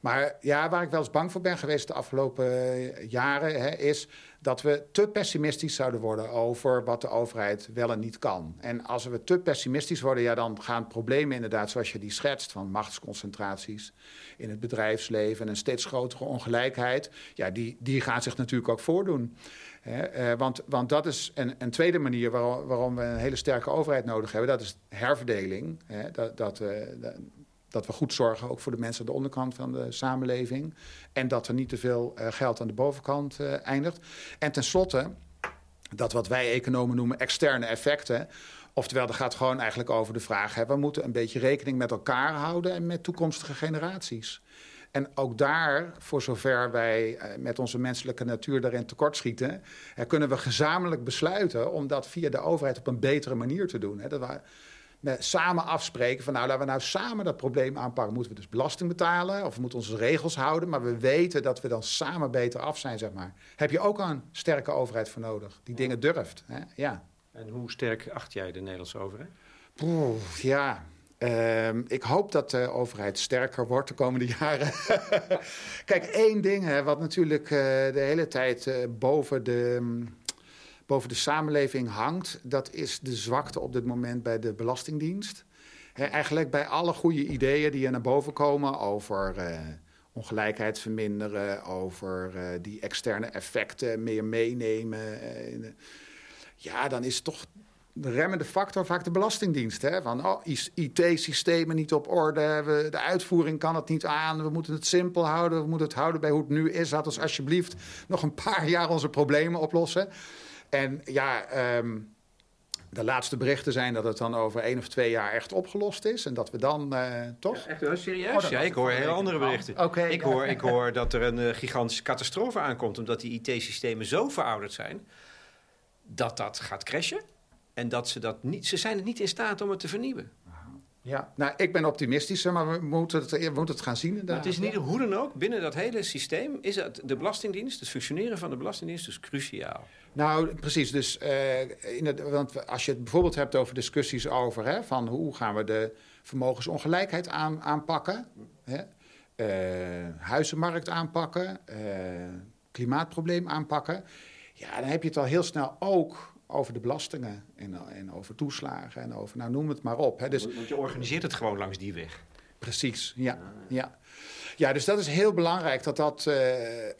Maar ja, waar ik wel eens bang voor ben geweest de afgelopen jaren, hè, is dat we te pessimistisch zouden worden over wat de overheid wel en niet kan. En als we te pessimistisch worden, ja, dan gaan problemen inderdaad, zoals je die schetst, van machtsconcentraties in het bedrijfsleven en een steeds grotere ongelijkheid, ja, die, die gaan zich natuurlijk ook voordoen. He, uh, want, want dat is een, een tweede manier waarom, we een hele sterke overheid nodig hebben. Dat is herverdeling. He, dat, dat, uh, dat we goed zorgen, ook voor de mensen aan de onderkant van de samenleving. En dat er niet te veel uh, geld aan de bovenkant eindigt. En tenslotte, dat wat wij economen noemen externe effecten. Oftewel, dat gaat gewoon eigenlijk over de vraag... We moeten een beetje rekening met elkaar houden en met toekomstige generaties. En ook daar, voor zover wij met onze menselijke natuur daarin tekortschieten... kunnen we gezamenlijk besluiten om dat via de overheid op een betere manier te doen. Dat we samen afspreken van nou, laten we nou samen dat probleem aanpakken. Moeten we dus belasting betalen of we moeten onze regels houden... maar we weten dat we dan samen beter af zijn, zeg maar. Heb je ook een sterke overheid voor nodig, die dingen durft. Hè? Ja. En hoe sterk acht jij de Nederlandse overheid? Oeh, ja, uh, ik hoop dat de overheid sterker wordt de komende jaren. Kijk, één ding hè, wat natuurlijk uh, de hele tijd uh, boven, de, boven de samenleving hangt... dat is de zwakte op dit moment bij de Belastingdienst. He, eigenlijk bij alle goede ideeën die er naar boven komen over... Uh, ongelijkheid verminderen, over die externe effecten meer meenemen. ja, dan is toch de remmende factor vaak de Belastingdienst. Hè? Van oh, IT-systemen niet op orde, we, de uitvoering kan het niet aan, we moeten het simpel houden, we moeten het houden bij hoe het nu is. Laat ons alsjeblieft nog een paar jaar onze problemen oplossen. En ja, um, de laatste berichten zijn dat het dan over één of twee jaar echt opgelost is. En dat we dan uh, toch. Ja, echt heel serieus? Oh, ja, ik hoor heel andere berichten. Oh, okay, ik, hoor, ik hoor dat er een uh, gigantische catastrofe aankomt. omdat die IT-systemen zo verouderd zijn. dat dat gaat crashen. En dat ze dat niet, ze zijn niet in staat om het te vernieuwen. Ja, nou, ik ben optimistischer, maar we moeten het, we moeten het gaan zien. Maar het is niet hoe dan ook, binnen dat hele systeem is het, de Belastingdienst, het functioneren van de Belastingdienst, dus cruciaal. Nou, precies. Dus, uh, in het, want als je het bijvoorbeeld hebt over discussies over hè, van hoe gaan we de vermogensongelijkheid aan, aanpakken, hè, uh, huizenmarkt aanpakken, uh, klimaatprobleem aanpakken. Ja, dan heb je het al heel snel ook over de belastingen en, en over toeslagen en over, nou noem het maar op. Hè. Dus, Want je organiseert het gewoon langs die weg. Precies, ja. ja. Ja, dus dat is heel belangrijk dat dat uh,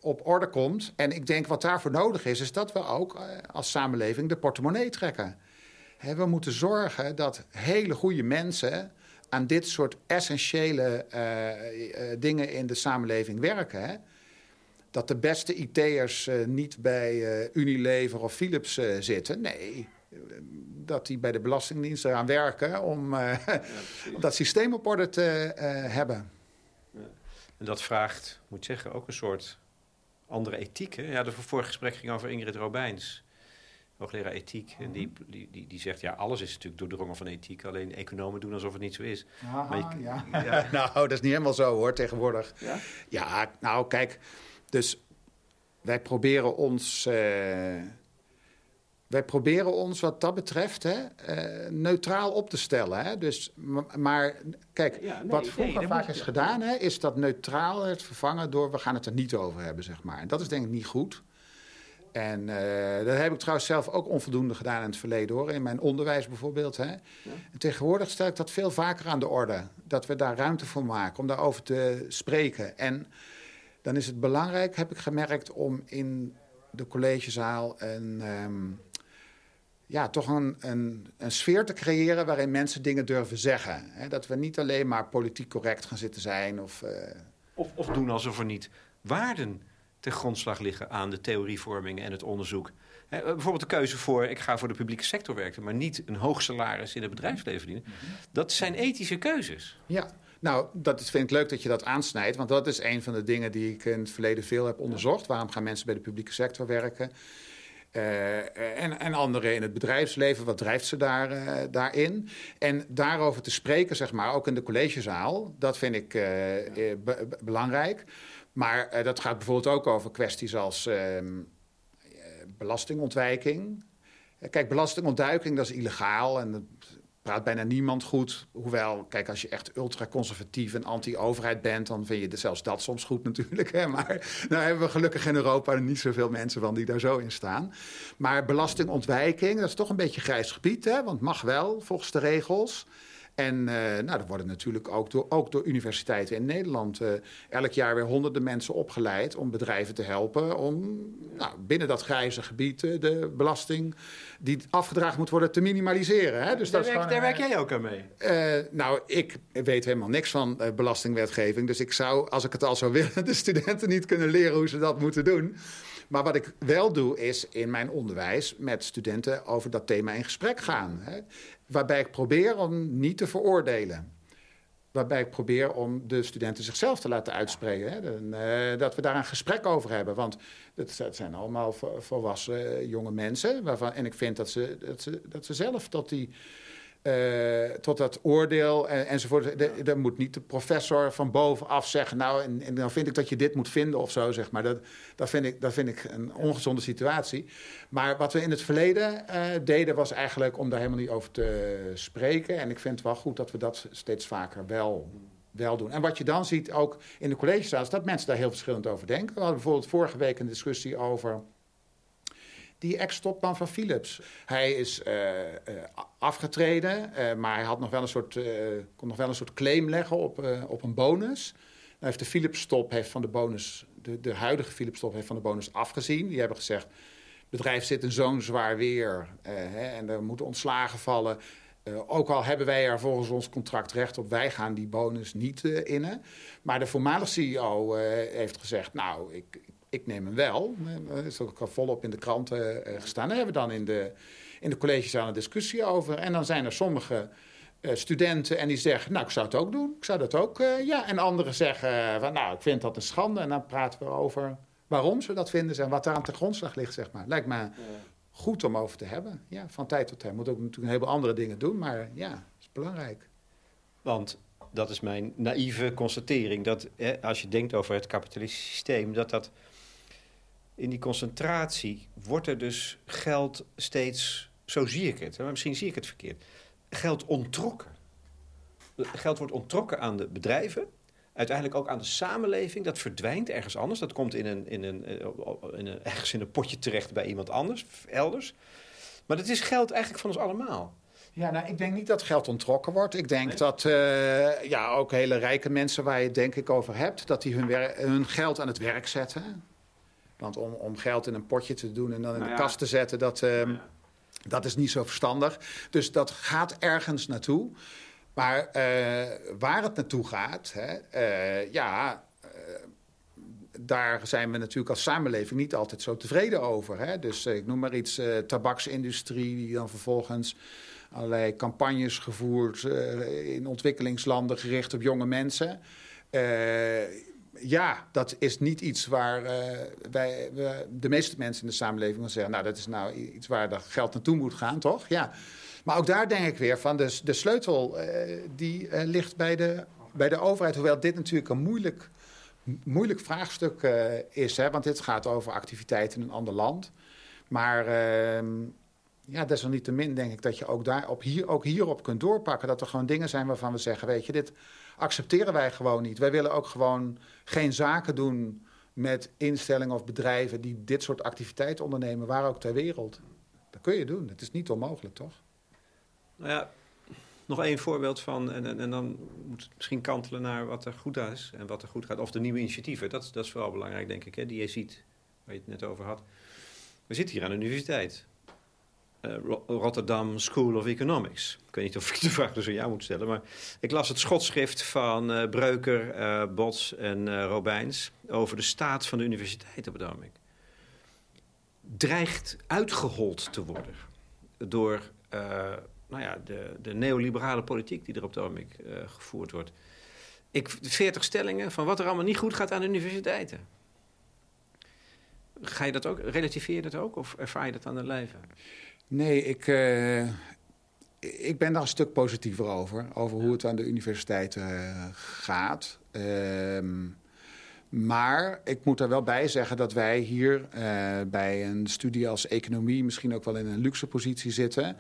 op orde komt. En ik denk wat daarvoor nodig is, is dat we ook uh, als samenleving de portemonnee trekken. Hè, we moeten zorgen dat hele goede mensen aan dit soort essentiële uh, dingen in de samenleving werken. Hè dat de beste IT'ers uh, niet bij uh, Unilever of Philips uh, zitten. Nee, dat die bij de Belastingdienst eraan werken om, ja, dat systeem op orde te hebben. Ja. En dat vraagt, moet ik zeggen, ook een soort andere ethiek. Hè? Ja, de vorige gesprek ging over Ingrid Robijns, hoogleraar ethiek. En die, die, die, die, zegt, ja, alles is natuurlijk doordrongen van ethiek. Alleen economen doen alsof het niet zo is. Aha, maar je, ja. ja. nou, dat is niet helemaal zo hoor, tegenwoordig. Ja, ja nou kijk... Dus wij proberen ons. Uh, wij proberen ons wat dat betreft hè, uh, neutraal op te stellen. Hè? Dus, maar kijk, ja, nee, wat vroeger nee, vaak is gedaan, hè, is dat neutraal het vervangen door we gaan het er niet over hebben, zeg maar. En dat is denk ik niet goed. En uh, dat heb ik trouwens zelf ook onvoldoende gedaan in het verleden hoor. In mijn onderwijs bijvoorbeeld. Hè. Ja. En tegenwoordig stel ik dat veel vaker aan de orde. Dat we daar ruimte voor maken om daarover te spreken. En dan is het belangrijk, heb ik gemerkt, om in de collegezaal een, ehm, ja, toch een, een, een, sfeer te creëren waarin mensen dingen durven zeggen. Hè? Dat we niet alleen maar politiek correct gaan zitten zijn. Of, uh... of, of, doen alsof er niet waarden ten grondslag liggen aan de theorievorming en het onderzoek. Hè, bijvoorbeeld de keuze voor, ik ga voor de publieke sector werken... maar niet een hoog salaris in het bedrijfsleven verdienen. Dat zijn ethische keuzes. Ja, nou, dat vind ik leuk dat je dat aansnijdt. Want dat is een van de dingen die ik in het verleden veel heb onderzocht. Waarom gaan mensen bij de publieke sector werken? Uh, en, en anderen in het bedrijfsleven, wat drijft ze daar, uh, daarin? En daarover te spreken, zeg maar, ook in de collegezaal, dat vind ik uh, be belangrijk. Maar dat gaat bijvoorbeeld ook over kwesties als ehm, belastingontwijking. Kijk, belastingontduiking, dat is illegaal en praat bijna niemand goed. Hoewel, kijk, als je echt ultraconservatief en anti-overheid bent... dan vind je zelfs dat soms goed natuurlijk. Hè? Maar nou hebben we gelukkig in Europa niet zoveel mensen van die daar zo in staan. Maar belastingontwijking, dat is toch een beetje grijs gebied. Hè? Want mag wel, volgens de regels... En uh, nou, er worden natuurlijk ook door, ook door universiteiten in Nederland uh, elk jaar weer honderden mensen opgeleid om bedrijven te helpen om nou, binnen dat grijze gebied uh, de belasting die afgedragen moet worden te minimaliseren. Hè? Dus daar, dat werk, daar werk jij ook aan mee? nou, ik weet helemaal niks van belastingwetgeving. Dus ik zou, als ik het al zou willen, de studenten niet kunnen leren hoe ze dat moeten doen. Maar wat ik wel doe, is in mijn onderwijs met studenten over dat thema in gesprek gaan. Hè? Waarbij ik probeer om niet te veroordelen. Waarbij ik probeer om de studenten zichzelf te laten uitspreken. Hè? En, uh, dat we daar een gesprek over hebben. Want het, zijn allemaal volwassen jonge mensen. Waarvan, en ik vind dat ze, dat ze, dat ze zelf tot die uh, tot dat oordeel en, enzovoort. Dan moet niet de professor van bovenaf zeggen... nou, en, en, dan vind ik dat je dit moet vinden of zo, zeg maar. Dat, dat, vind, ik, dat vind ik een ongezonde situatie. Maar wat we in het verleden uh, deden... was eigenlijk om daar helemaal niet over te spreken. En ik vind het wel goed dat we dat steeds vaker wel, wel doen. En wat je dan ziet, ook in de collegezaal... is dat mensen daar heel verschillend over denken. We hadden bijvoorbeeld vorige week een discussie over die ex-topman van Philips. Hij is uh, uh, afgetreden, uh, maar hij had nog wel een soort, kon nog wel een soort claim leggen op, op een bonus. Nou heeft de Philips-top heeft van de bonus, de, de huidige Philips-top heeft van de bonus afgezien. Die hebben gezegd, het bedrijf zit in zo'n zwaar weer hè, en er moeten ontslagen vallen. ook al hebben wij er volgens ons contract recht op, wij gaan die bonus niet innen. Maar de voormalige CEO heeft gezegd, nou, ik, ik neem hem wel. Dat is ook volop in de kranten uh, gestaan. Daar hebben we dan in de, in de collegezaal een discussie over. En dan zijn er sommige uh, studenten en die zeggen... nou, ik zou het ook doen. Ik zou dat ook, uh, ja. En anderen zeggen van, nou, ik vind dat een schande. En dan praten we over waarom ze dat vinden... en wat daar aan de grondslag ligt, zeg maar. Lijkt me ja. goed om over te hebben. Ja, van tijd tot tijd. Moet ook natuurlijk een heleboel andere dingen doen. Maar ja, is belangrijk. Want dat is mijn naïeve constatering... dat als je denkt over het kapitalistische systeem... dat dat in die concentratie wordt er dus geld steeds, zo zie ik het, maar misschien zie ik het verkeerd, geld ontrokken. Geld wordt ontrokken aan de bedrijven, uiteindelijk ook aan de samenleving. Dat verdwijnt ergens anders. Dat komt in een, in een, eh, in een, ergens in een potje terecht bij iemand anders, elders. Maar dat is geld eigenlijk van ons allemaal. Ja, nou, ik denk niet dat geld ontrokken wordt. Ik denk dat uh, ja, ook hele rijke mensen waar je het denk ik over hebt... dat die hun, hun geld aan het werk zetten. Want om, om geld in een potje te doen en dan in nou de kast te zetten, dat, uh, dat is niet zo verstandig. Dus dat gaat ergens naartoe. Maar uh, waar het naartoe gaat, hè, uh, ja, daar zijn we natuurlijk als samenleving niet altijd zo tevreden over. Hè? Dus ik noem maar iets, tabaksindustrie die dan vervolgens allerlei campagnes gevoerd in ontwikkelingslanden gericht op jonge mensen ja, dat is niet iets waar uh, wij, we, de meeste mensen in de samenleving van zeggen... nou, dat is nou iets waar dat geld naartoe moet gaan, toch? Ja. Maar ook daar denk ik weer van, de, de sleutel uh, die uh, ligt bij de, bij de overheid. Hoewel dit natuurlijk een moeilijk, moeilijk vraagstuk is. Hè, want dit gaat over activiteiten in een ander land. Maar ehm, ja, desalniettemin denk ik dat je ook, daar, op hier, ook hierop kunt doorpakken. Dat er gewoon dingen zijn waarvan we zeggen, weet je, dit accepteren wij gewoon niet. Wij willen ook gewoon geen zaken doen met instellingen of bedrijven die dit soort activiteiten ondernemen, waar ook ter wereld. Dat kun je doen. Het is niet onmogelijk, toch? Nou ja, nog één voorbeeld van, en, en, en, dan moet het misschien kantelen naar wat er goed is en wat er goed gaat. Of de nieuwe initiatieven, dat, dat is vooral belangrijk, denk ik, hè, die je ziet waar je het net over had. We zitten hier aan de universiteit. Uh, Rotterdam School of Economics. Ik weet niet of ik de vraag dus aan jou moet stellen, maar ik las het schotschrift van uh, Breuker, uh, Bots en Robijns over de staat van de universiteit op het. Dreigt uitgehold te worden door nou ja, de, de neoliberale politiek die er op het ogenblik gevoerd wordt. Ik, 40 stellingen van wat er allemaal niet goed gaat aan de universiteiten. Ga je dat ook, relativeer je dat ook of ervaar je dat aan het leven? Nee, ik, uh, ik ben daar een stuk positiever over. Over hoe het aan de universiteiten uh, gaat. Uh, maar ik moet er wel bij zeggen dat wij hier uh, bij een studie als economie misschien ook wel in een luxe positie zitten.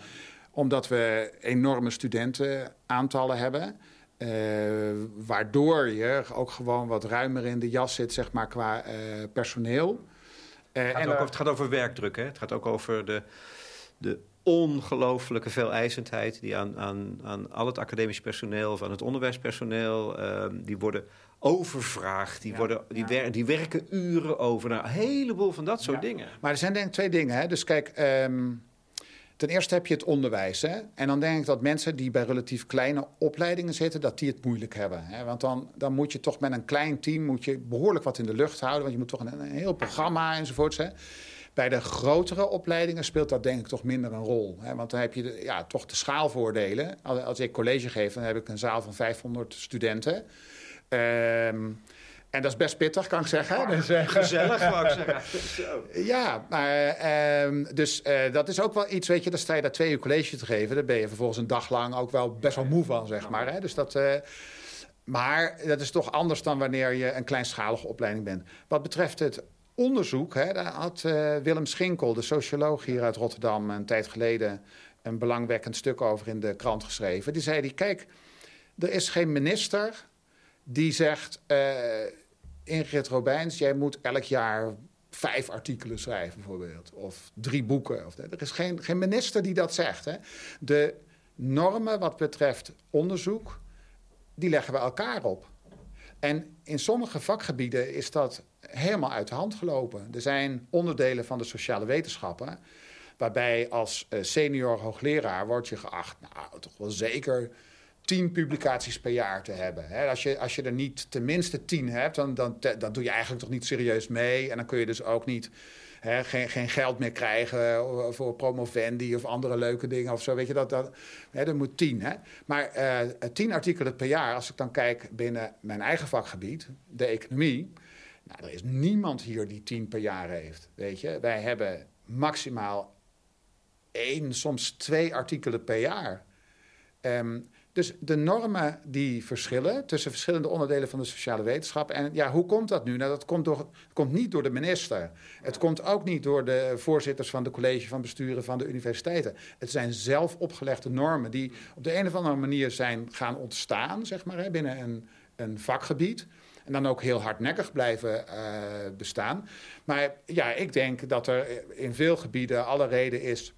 Omdat we enorme studentenaantallen hebben. waardoor je ook gewoon wat ruimer in de jas zit, zeg maar, qua personeel. Het gaat, en, ook over, het gaat over werkdruk, hè? Het gaat ook over de de ongelooflijke veeleisendheid die aan, aan, aan al het academisch personeel aan het onderwijspersoneel, uh, die worden overvraagd, die, worden, die, wer die werken uren over. Nou, een heleboel van dat soort dingen. Maar er zijn denk ik twee dingen. Hè? Dus kijk, um, ten eerste heb je het onderwijs. Hè? En dan denk ik dat mensen die bij relatief kleine opleidingen zitten, dat die het moeilijk hebben. Hè? Want dan, dan moet je toch met een klein team moet je behoorlijk wat in de lucht houden. Want je moet toch een, een heel programma enzovoorts. Hè? Bij de grotere opleidingen speelt dat denk ik toch minder een rol. Hè? Want dan heb je de, ja, toch de schaalvoordelen. Als, als, ik college geef, dan heb ik een zaal van 500 studenten. Um, en dat is best pittig, kan ik zeggen. Dus, uh, Gezellig, wou ik zeggen. ja, maar, uh, dus uh, dat is ook wel iets, weet je, dan sta je daar twee uur college te geven. Dan ben je vervolgens een dag lang ook wel best wel moe van, zeg maar. Hè? Dus dat, uh, maar dat is toch anders dan wanneer je een kleinschalige opleiding bent. Wat betreft het onderzoek, hè, daar had uh, Willem Schinkel, de socioloog hier uit Rotterdam, een tijd geleden een belangwekkend stuk over in de krant geschreven. Die zei: die, Kijk, er is geen minister die zegt: uh, Ingrid Robijns, jij moet elk jaar vijf artikelen schrijven, bijvoorbeeld. Of drie boeken. Of, er is geen, geen minister die dat zegt. Hè. De normen wat betreft onderzoek, die leggen we elkaar op. En in sommige vakgebieden is dat helemaal uit de hand gelopen. Er zijn onderdelen van de sociale wetenschappen... waarbij als eh, senior hoogleraar wordt je geacht... nou, toch wel zeker tien publicaties per jaar te hebben. als, je, als je er niet tenminste tien hebt, dan, dan, dan doe je eigenlijk toch niet serieus mee. En dan kun je dus ook niet... geen, geen geld meer krijgen voor promovendi of andere leuke dingen of zo. Weet je, dat, dat, hè, moet tien. Hè? Maar uh, tien artikelen per jaar, als ik dan kijk binnen mijn eigen vakgebied, de economie... Nou, er is niemand hier die tien per jaar heeft. Weet je, wij hebben maximaal één, soms twee artikelen per jaar. Um, dus de normen die verschillen tussen verschillende onderdelen van de sociale wetenschap. En ja, hoe komt dat nu? Nou, dat komt, komt niet door de minister. Het komt ook niet door de voorzitters van de college van besturen van de universiteiten. Het zijn zelf opgelegde normen die op de een of andere manier zijn gaan ontstaan, zeg maar, binnen een, een vakgebied. En dan ook heel hardnekkig blijven uh, bestaan. Maar ja, ik denk dat er in veel gebieden alle reden is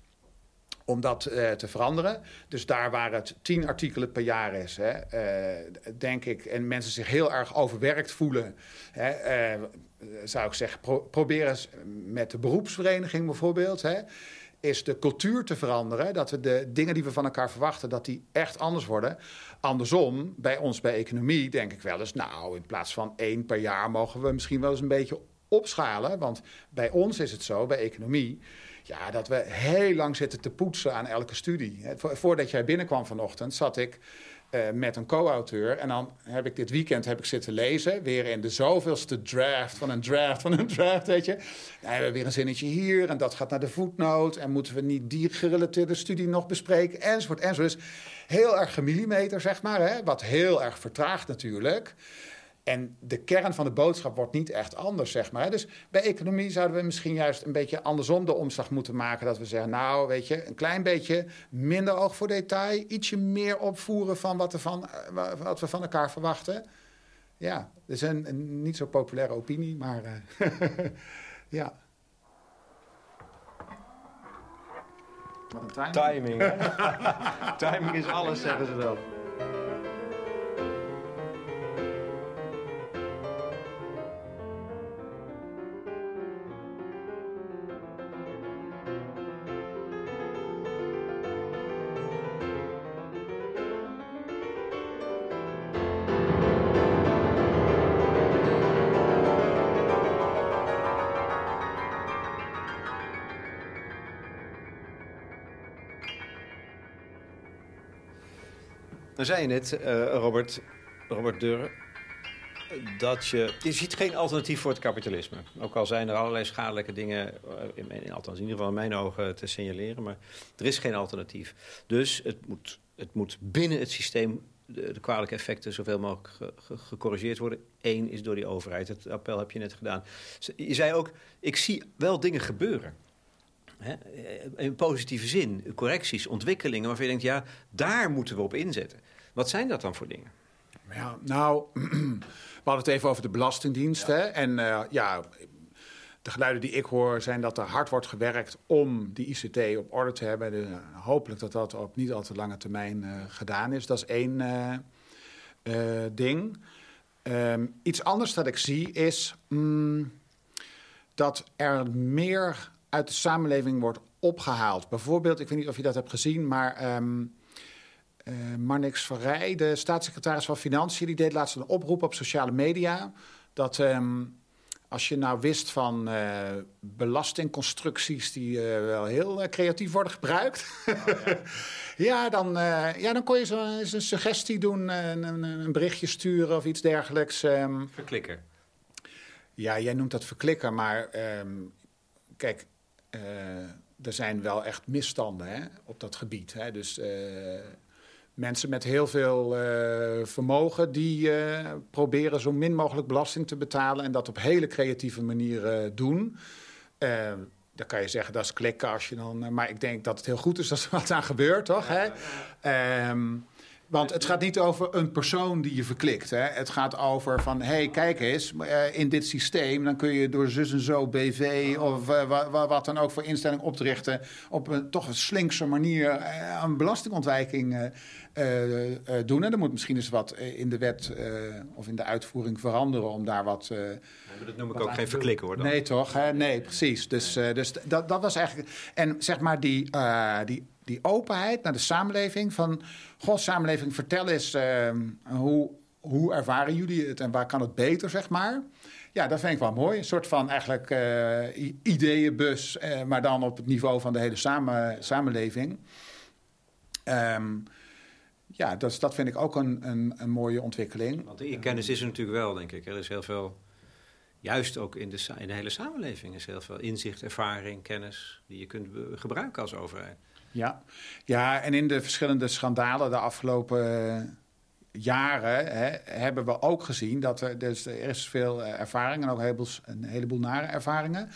om dat uh, te veranderen. Dus daar waar het tien artikelen per jaar is, hè, uh, denk ik, en mensen zich heel erg overwerkt voelen, hè, uh, zou ik zeggen, pro probeer eens met de beroepsvereniging bijvoorbeeld. Hè, is de cultuur te veranderen. Dat we de dingen die we van elkaar verwachten, dat die echt anders worden. Andersom, bij ons bij economie denk ik wel eens... nou, in plaats van één per jaar mogen we misschien wel eens een beetje opschalen. Want bij ons is het zo, bij economie... ja, dat we heel lang zitten te poetsen aan elke studie. Voordat jij binnenkwam vanochtend zat ik uh, met een co-auteur. En dan heb ik dit weekend heb ik zitten lezen. Weer in de zoveelste draft van een draft van een draft, weet je. Dan hebben we weer een zinnetje hier en dat gaat naar de voetnoot. En moeten we niet die gerelateerde studie nog bespreken, enzovoort, enzovoort. Dus heel erg gemillimeter, zeg maar. Hè? Wat heel erg vertraagt natuurlijk. En de kern van de boodschap wordt niet echt anders, zeg maar. Dus bij economie zouden we misschien juist een beetje andersom de omslag moeten maken. Dat we zeggen, nou, weet je, een klein beetje minder oog voor detail. Ietsje meer opvoeren van wat, er van, eh, wat we van elkaar verwachten. Ja, dat is een, een niet zo populaire opinie, maar uh, ja. Wat een timing. Timing, timing is alles, zeggen ze dan. Dan zei je net, uh, Robert, Robert Durre, dat je... Je ziet geen alternatief voor het kapitalisme. Ook al zijn er allerlei schadelijke dingen, in, in, althans in ieder geval in mijn ogen, te signaleren. Maar er is geen alternatief. Dus het moet, het moet binnen het systeem de, de kwalijke effecten zoveel mogelijk gecorrigeerd worden. Eén is door die overheid. Het appel heb je net gedaan. Je zei ook, ik zie wel dingen gebeuren. Hè? In positieve zin, correcties, ontwikkelingen waarvan je denkt, ja, daar moeten we op inzetten. Wat zijn dat dan voor dingen? Ja, nou, we hadden het even over de Belastingdienst. Hè? En uh, ja, de geluiden die ik hoor zijn dat er hard wordt gewerkt om die ICT op orde te hebben. Dus, hopelijk dat dat op niet al te lange termijn uh, gedaan is. Dat is één ding. Um, iets anders dat ik zie is mm, dat er meer uit de samenleving wordt opgehaald. Bijvoorbeeld, ik weet niet of je dat hebt gezien, maar um, uh, Marnix Verrij, de staatssecretaris van Financiën, die deed laatst een oproep op sociale media dat um, als je nou wist van uh, belastingconstructies die uh, wel heel creatief worden gebruikt, oh, ja. ja. dan, ja, dan kon je zo eens een suggestie doen, een, een, berichtje sturen of iets dergelijks. Um, verklikker. Ja, jij noemt dat verklikker, maar kijk, er zijn wel echt misstanden hè, op dat gebied. Hè. Dus mensen met heel veel uh, vermogen... die uh, proberen zo min mogelijk belasting te betalen... en dat op hele creatieve manieren uh, doen. dan kan je zeggen, dat is klikken als je dan... maar ik denk dat het heel goed is dat er wat aan gebeurt, toch? Ja, hè? Ja. Um, want het gaat niet over een persoon die je verklikt. Hè? Het gaat over van, hé, hey, kijk eens, uh, in dit systeem... dan kun je door zus en zo BV of uh, wat dan ook voor instelling oprichten... op een toch een slinkse manier uh, een belastingontwijking doen. En er moet misschien eens wat in de wet of in de uitvoering veranderen... om daar wat... maar dat noem ik ook geen verklikken, hoor. Dan. Nee, toch? Hè? Nee, precies. Dus, dus dat, dat was eigenlijk... En zeg maar die, die die openheid naar de samenleving. Van, goh, samenleving, vertel eens, uh, hoe, hoe ervaren jullie het en waar kan het beter, zeg maar. Ja, dat vind ik wel mooi. Een soort van eigenlijk uh, ideeënbus, uh, maar dan op het niveau van de hele samen, samenleving. Um, ja, dat, dat vind ik ook een, een, een mooie ontwikkeling. Want die kennis is er natuurlijk wel, denk ik. Er is heel veel, juist ook in de, in de hele samenleving, is heel veel inzicht, ervaring, kennis die je kunt gebruiken als overheid. Ja. ja, en in de verschillende schandalen de afgelopen jaren hè, hebben we ook gezien dat er, dus er is veel eh, ervaring en ook een heleboel, een heleboel nare ervaringen.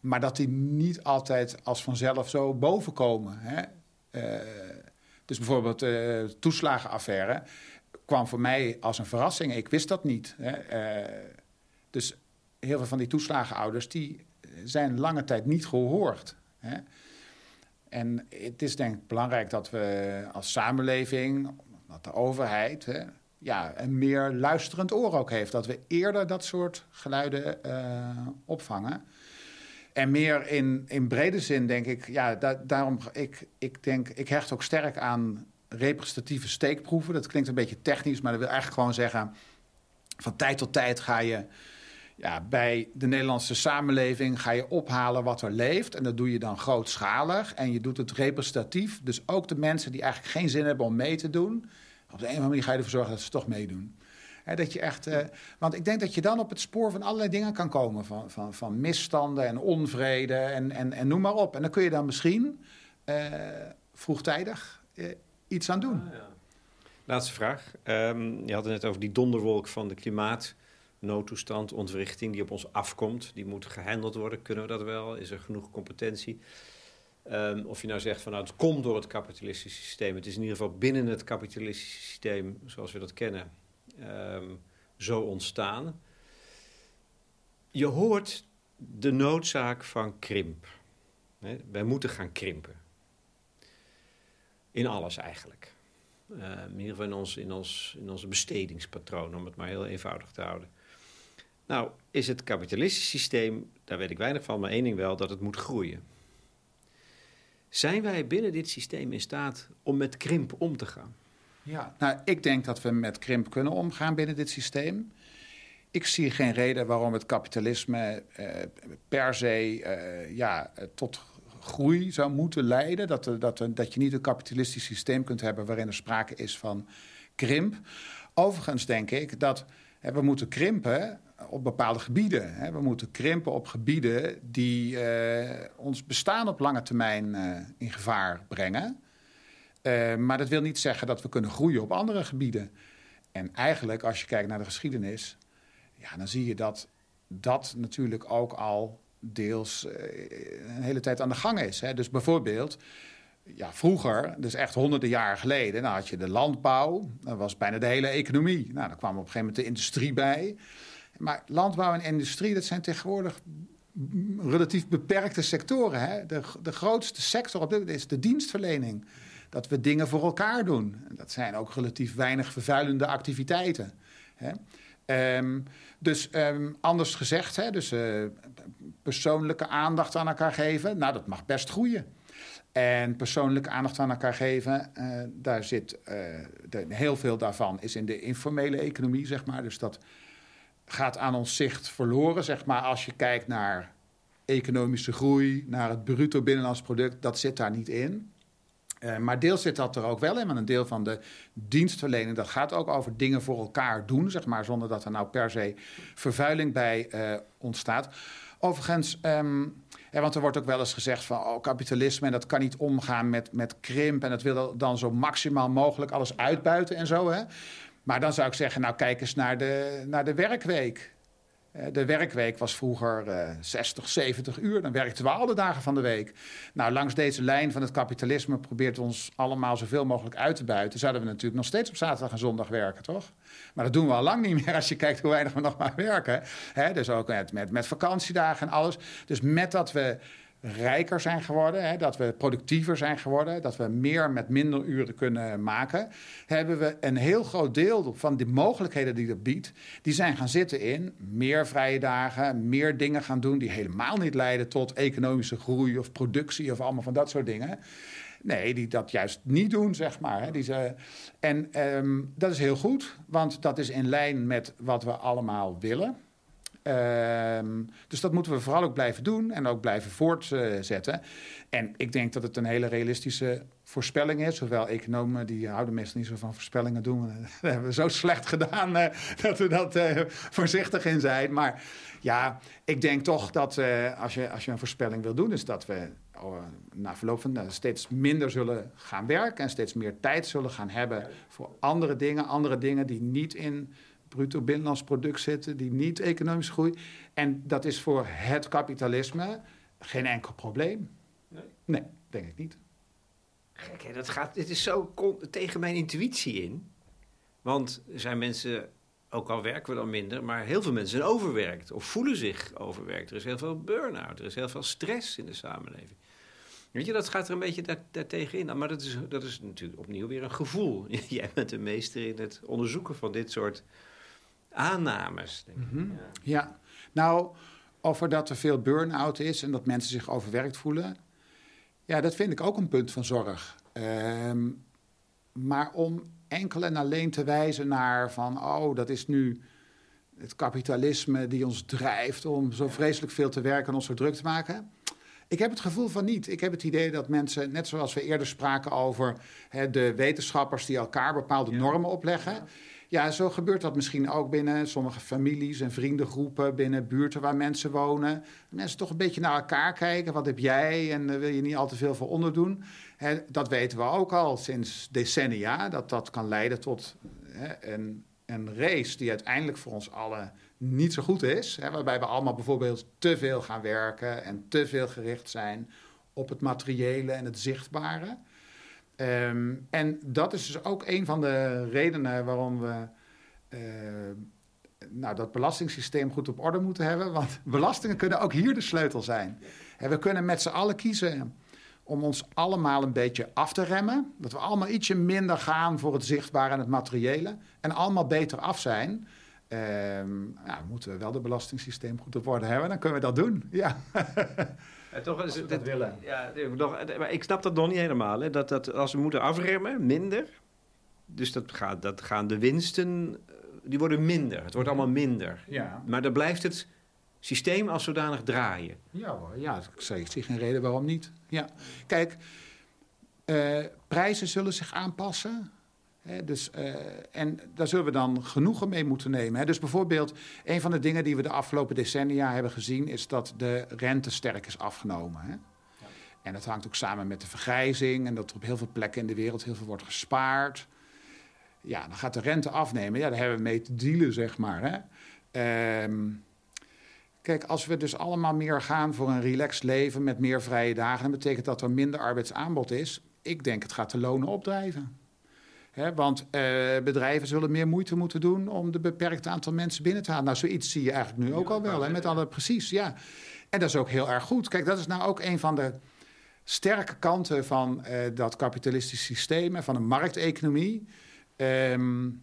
Maar dat die niet altijd als vanzelf zo bovenkomen. Hè. Uh, dus bijvoorbeeld de uh, toeslagenaffaire kwam voor mij als een verrassing. Ik wist dat niet. Hè. Dus heel veel van die toeslagenouders die zijn lange tijd niet gehoord. Hè. En het is denk ik belangrijk dat we als samenleving, dat de overheid, hè, ja, een meer luisterend oor ook heeft. Dat we eerder dat soort geluiden uh, opvangen. En meer in, in brede zin denk ik, ja, da daarom, ik, ik denk, ik hecht ook sterk aan representatieve steekproeven. Dat klinkt een beetje technisch, maar dat wil eigenlijk gewoon zeggen, van tijd tot tijd ga je bij de Nederlandse samenleving ga je ophalen wat er leeft. En dat doe je dan grootschalig. En je doet het representatief. Dus ook de mensen die eigenlijk geen zin hebben om mee te doen. Op de een of andere manier ga je ervoor zorgen dat ze toch meedoen. dat je echt, uh, want ik denk dat je dan op het spoor van allerlei dingen kan komen. Van, van, van misstanden en onvrede en, en, en noem maar op. En dan kun je dan misschien uh, vroegtijdig uh, iets aan doen. Ah. Laatste vraag. Um, je had het net over die donderwolk van de klimaat noodtoestand, ontwrichting die op ons afkomt. Die moet gehandeld worden. Kunnen we dat wel? Is er genoeg competentie? Um, of je nou zegt van nou, het komt door het kapitalistische systeem. Het is in ieder geval binnen het kapitalistische systeem, zoals we dat kennen, um, zo ontstaan. Je hoort de noodzaak van krimp. Wij moeten gaan krimpen. In alles eigenlijk. Uh, in ieder geval in ons, in, ons, in onze bestedingspatroon, om het maar heel eenvoudig te houden. Nou, is het kapitalistisch systeem, daar weet ik weinig van, maar één ding wel, dat het moet groeien. Zijn wij binnen dit systeem in staat om met krimp om te gaan? Ja, nou, ik denk dat we met krimp kunnen omgaan binnen dit systeem. Ik zie geen reden waarom het kapitalisme eh, per se eh, ja, tot groei zou moeten leiden. Dat, dat, dat je niet een kapitalistisch systeem kunt hebben waarin er sprake is van krimp. Overigens denk ik dat we moeten krimpen op bepaalde gebieden. Hè. We moeten krimpen op gebieden die eh, ons bestaan op lange termijn uh, in gevaar brengen. Uh, maar dat wil niet zeggen dat we kunnen groeien op andere gebieden. En eigenlijk, als je kijkt naar de geschiedenis, ja, dan zie je dat dat natuurlijk ook al deels een hele tijd aan de gang is. Hè. Dus bijvoorbeeld, ja, vroeger, dus echt honderden jaren geleden, had je de landbouw. Dat was bijna de hele economie. Nou, dan kwam op een gegeven moment de industrie bij. Maar landbouw en industrie, dat zijn tegenwoordig relatief beperkte sectoren. Hè? De, de grootste sector op dit moment is de dienstverlening. Dat we dingen voor elkaar doen. Dat zijn ook relatief weinig vervuilende activiteiten. Hè? Um, dus um, anders gezegd, hè, dus, uh, persoonlijke aandacht aan elkaar geven, nou dat mag best groeien. En persoonlijke aandacht aan elkaar geven, uh, daar zit de, heel veel daarvan is in de informele economie, zeg maar. Dus dat gaat aan ons zicht verloren, zeg maar, als je kijkt naar economische groei, naar het bruto binnenlands product, dat zit daar niet in. Uh, maar deels zit dat er ook wel in, maar een deel van de dienstverlening, dat gaat ook over dingen voor elkaar doen, zeg maar, zonder dat er nou per se vervuiling bij uh, ontstaat. Overigens, um, ja, want er wordt ook wel eens gezegd van oh, kapitalisme en dat kan niet omgaan met, met krimp en dat wil dan zo maximaal mogelijk alles uitbuiten en zo. Hè? Maar dan zou ik zeggen, nou kijk eens naar de, naar de werkweek. Eh, de werkweek was vroeger uh, 60, 70 uur. Dan werkten we alle dagen van de week. Nou, langs deze lijn van het kapitalisme probeert ons allemaal zoveel mogelijk uit te buiten. Zouden we natuurlijk nog steeds op zaterdag en zondag werken, toch? Maar dat doen we al lang niet meer als je kijkt hoe weinig we nog maar werken. He, dus ook met, met, met vakantiedagen en alles. Dus met dat we rijker zijn geworden, hè, dat we productiever zijn geworden, dat we meer met minder uren kunnen maken, hebben we een heel groot deel van de mogelijkheden die dat biedt, die zijn gaan zitten in meer vrije dagen, meer dingen gaan doen die helemaal niet leiden tot economische groei of productie of allemaal van dat soort dingen. Nee, die dat juist niet doen, zeg maar. Hè. Die en um, dat is heel goed, want dat is in lijn met wat we allemaal willen. Um, dus dat moeten we vooral ook blijven doen en ook blijven voortzetten. En ik denk dat het een hele realistische voorspelling is. Zowel economen die houden meestal niet zo van voorspellingen doen. Dat hebben we zo slecht gedaan uh, dat we dat uh, voorzichtig in zijn. Maar ja, ik denk toch dat uh, als, je, als je een voorspelling wil doen, is dat we na verloop van steeds minder zullen gaan werken en steeds meer tijd zullen gaan hebben voor andere dingen, andere dingen die niet in bruto binnenlands product zitten, die niet economisch groeien. En dat is voor het kapitalisme geen enkel probleem. Nee, nee denk ik niet. Gek, hè? Dat gaat, dit is zo tegen mijn intuïtie in. Want er zijn mensen, ook al werken we dan minder, maar heel veel mensen zijn overwerkt of voelen zich overwerkt. Er is heel veel burn-out, er is heel veel stress in de samenleving. Weet je, dat gaat er een beetje daar, daartegen in. Maar dat is, dat is natuurlijk opnieuw weer een gevoel. Jij bent de meester in het onderzoeken van dit soort aannames. Denk ik. Mm -hmm. ja. ja. nou, over dat er veel burn-out is en dat mensen zich overwerkt voelen. Ja, dat vind ik ook een punt van zorg. Um, maar om enkel en alleen te wijzen naar van, oh, dat is nu het kapitalisme die ons drijft om zo vreselijk veel te werken en ons zo druk te maken. Ik heb het gevoel van niet. Ik heb het idee dat mensen, net zoals we eerder spraken over hè, de wetenschappers die elkaar bepaalde ja. normen opleggen. Ja. Zo gebeurt dat misschien ook binnen sommige families en vriendengroepen, binnen buurten waar mensen wonen. Mensen toch een beetje naar elkaar kijken. Wat heb jij? En uh, wil je niet al te veel voor onderdoen? Hè, dat weten we ook al sinds decennia. Dat dat kan leiden tot een, een race die uiteindelijk voor ons allen niet zo goed is. Hè, waarbij we allemaal bijvoorbeeld te veel gaan werken en te veel gericht zijn op het materiële en het zichtbare. Um, en dat is dus ook een van de redenen waarom we uh, nou, dat belastingssysteem goed op orde moeten hebben. Want belastingen kunnen ook hier de sleutel zijn. En we kunnen met z'n allen kiezen om ons allemaal een beetje af te remmen. Dat we allemaal ietsje minder gaan voor het zichtbare en het materiële. En allemaal beter af zijn. Um, nou, moeten we wel het belastingssysteem goed op orde hebben. Dan kunnen we dat doen, ja. Ja, toch is, dat willen. Ja, nog, maar ik snap dat nog niet helemaal. Hè. Dat, dat als we moeten afremmen, minder. Dus dat, gaat, dat gaan de winsten, die worden minder. Het wordt allemaal minder. Ja. Maar dan blijft het systeem als zodanig draaien. Ja hoor, ja, ik zie geen reden waarom niet. Ja. Kijk, uh, prijzen zullen zich aanpassen. Dus, uh, en daar zullen we dan genoegen mee moeten nemen. Dus bijvoorbeeld, een van de dingen die we de afgelopen decennia hebben gezien... is dat de rente sterk is afgenomen. Ja. En dat hangt ook samen met de vergrijzing... en dat er op heel veel plekken in de wereld heel veel wordt gespaard. Ja, dan gaat de rente afnemen. Ja, daar hebben we mee te dealen, zeg maar. Hè. Um, Kijk, als we dus allemaal meer gaan voor een relaxed leven met meer vrije dagen, dan betekent dat er minder arbeidsaanbod is. Ik denk het gaat de lonen opdrijven. He, want uh, bedrijven zullen meer moeite moeten doen om de beperkte aantal mensen binnen te halen. Nou, zoiets zie je eigenlijk nu ook al wel. Hè, met alle, precies, ja. En dat is ook heel erg goed. Kijk, dat is nou ook een van de sterke kanten van uh, dat kapitalistische systeem en van een markteconomie. Um,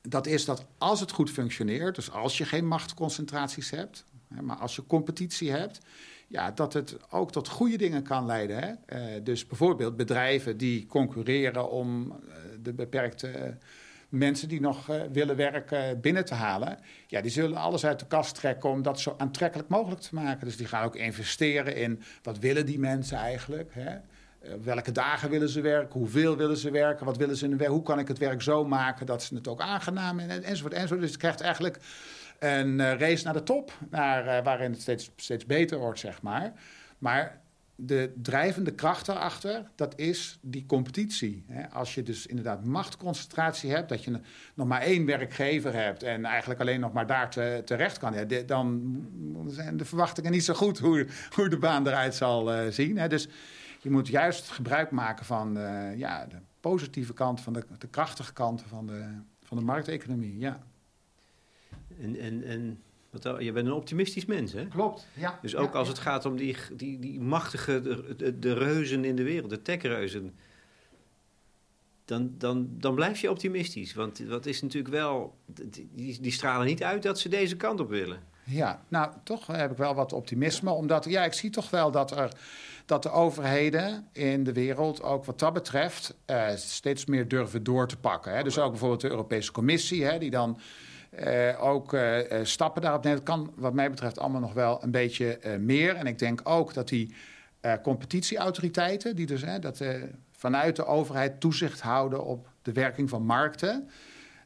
dat is dat als het goed functioneert, dus als je geen machtsconcentraties hebt, hè, maar als je competitie hebt, ja, dat het ook tot goede dingen kan leiden. Hè? Uh, dus bijvoorbeeld bedrijven die concurreren om uh, de beperkte mensen die nog willen werken binnen te halen. Ja, die zullen alles uit de kast trekken om dat zo aantrekkelijk mogelijk te maken. Dus die gaan ook investeren in wat willen die mensen eigenlijk. Hè? Eh, welke dagen willen ze werken? Hoeveel willen ze werken? Wat willen ze in de werk? Hoe kan ik het werk zo maken dat ze het ook aangenaam en, enzovoort, enzovoort. Dus je krijgt eigenlijk een uh, race naar de top, naar, uh, waarin het steeds, steeds beter wordt, zeg maar. Maar de drijvende kracht daarachter, dat is die competitie. Als je dus inderdaad machtconcentratie hebt, dat je nog maar één werkgever hebt en eigenlijk alleen nog maar daar te, terecht kan, dan zijn de verwachtingen niet zo goed hoe, hoe de baan eruit zal uh, zien. Dus je moet juist gebruik maken van ja, de positieve kant, van de, de krachtige kanten van de, van de markteconomie. Ja. En, en, en wat, je bent een optimistisch mens, hè? Klopt, ja. Dus ook ja, als het gaat om die, die, die machtige, de, de, reuzen in de wereld, de techreuzen... Dan, dan, dan blijf je optimistisch. Want dat is natuurlijk wel... Die, die stralen niet uit dat ze deze kant op willen. Ja, nou, toch heb ik wel wat optimisme. Omdat, ja, ik zie toch wel dat er dat de overheden in de wereld ook wat dat betreft uh, steeds meer durven door te pakken. Hè. Dus ook bijvoorbeeld de Europese Commissie, hè, die dan uh, ook uh, stappen daarop neemt. Dat kan wat mij betreft allemaal nog wel een beetje meer. En ik denk ook dat die competitieautoriteiten, die dus dat, vanuit de overheid toezicht houden op de werking van markten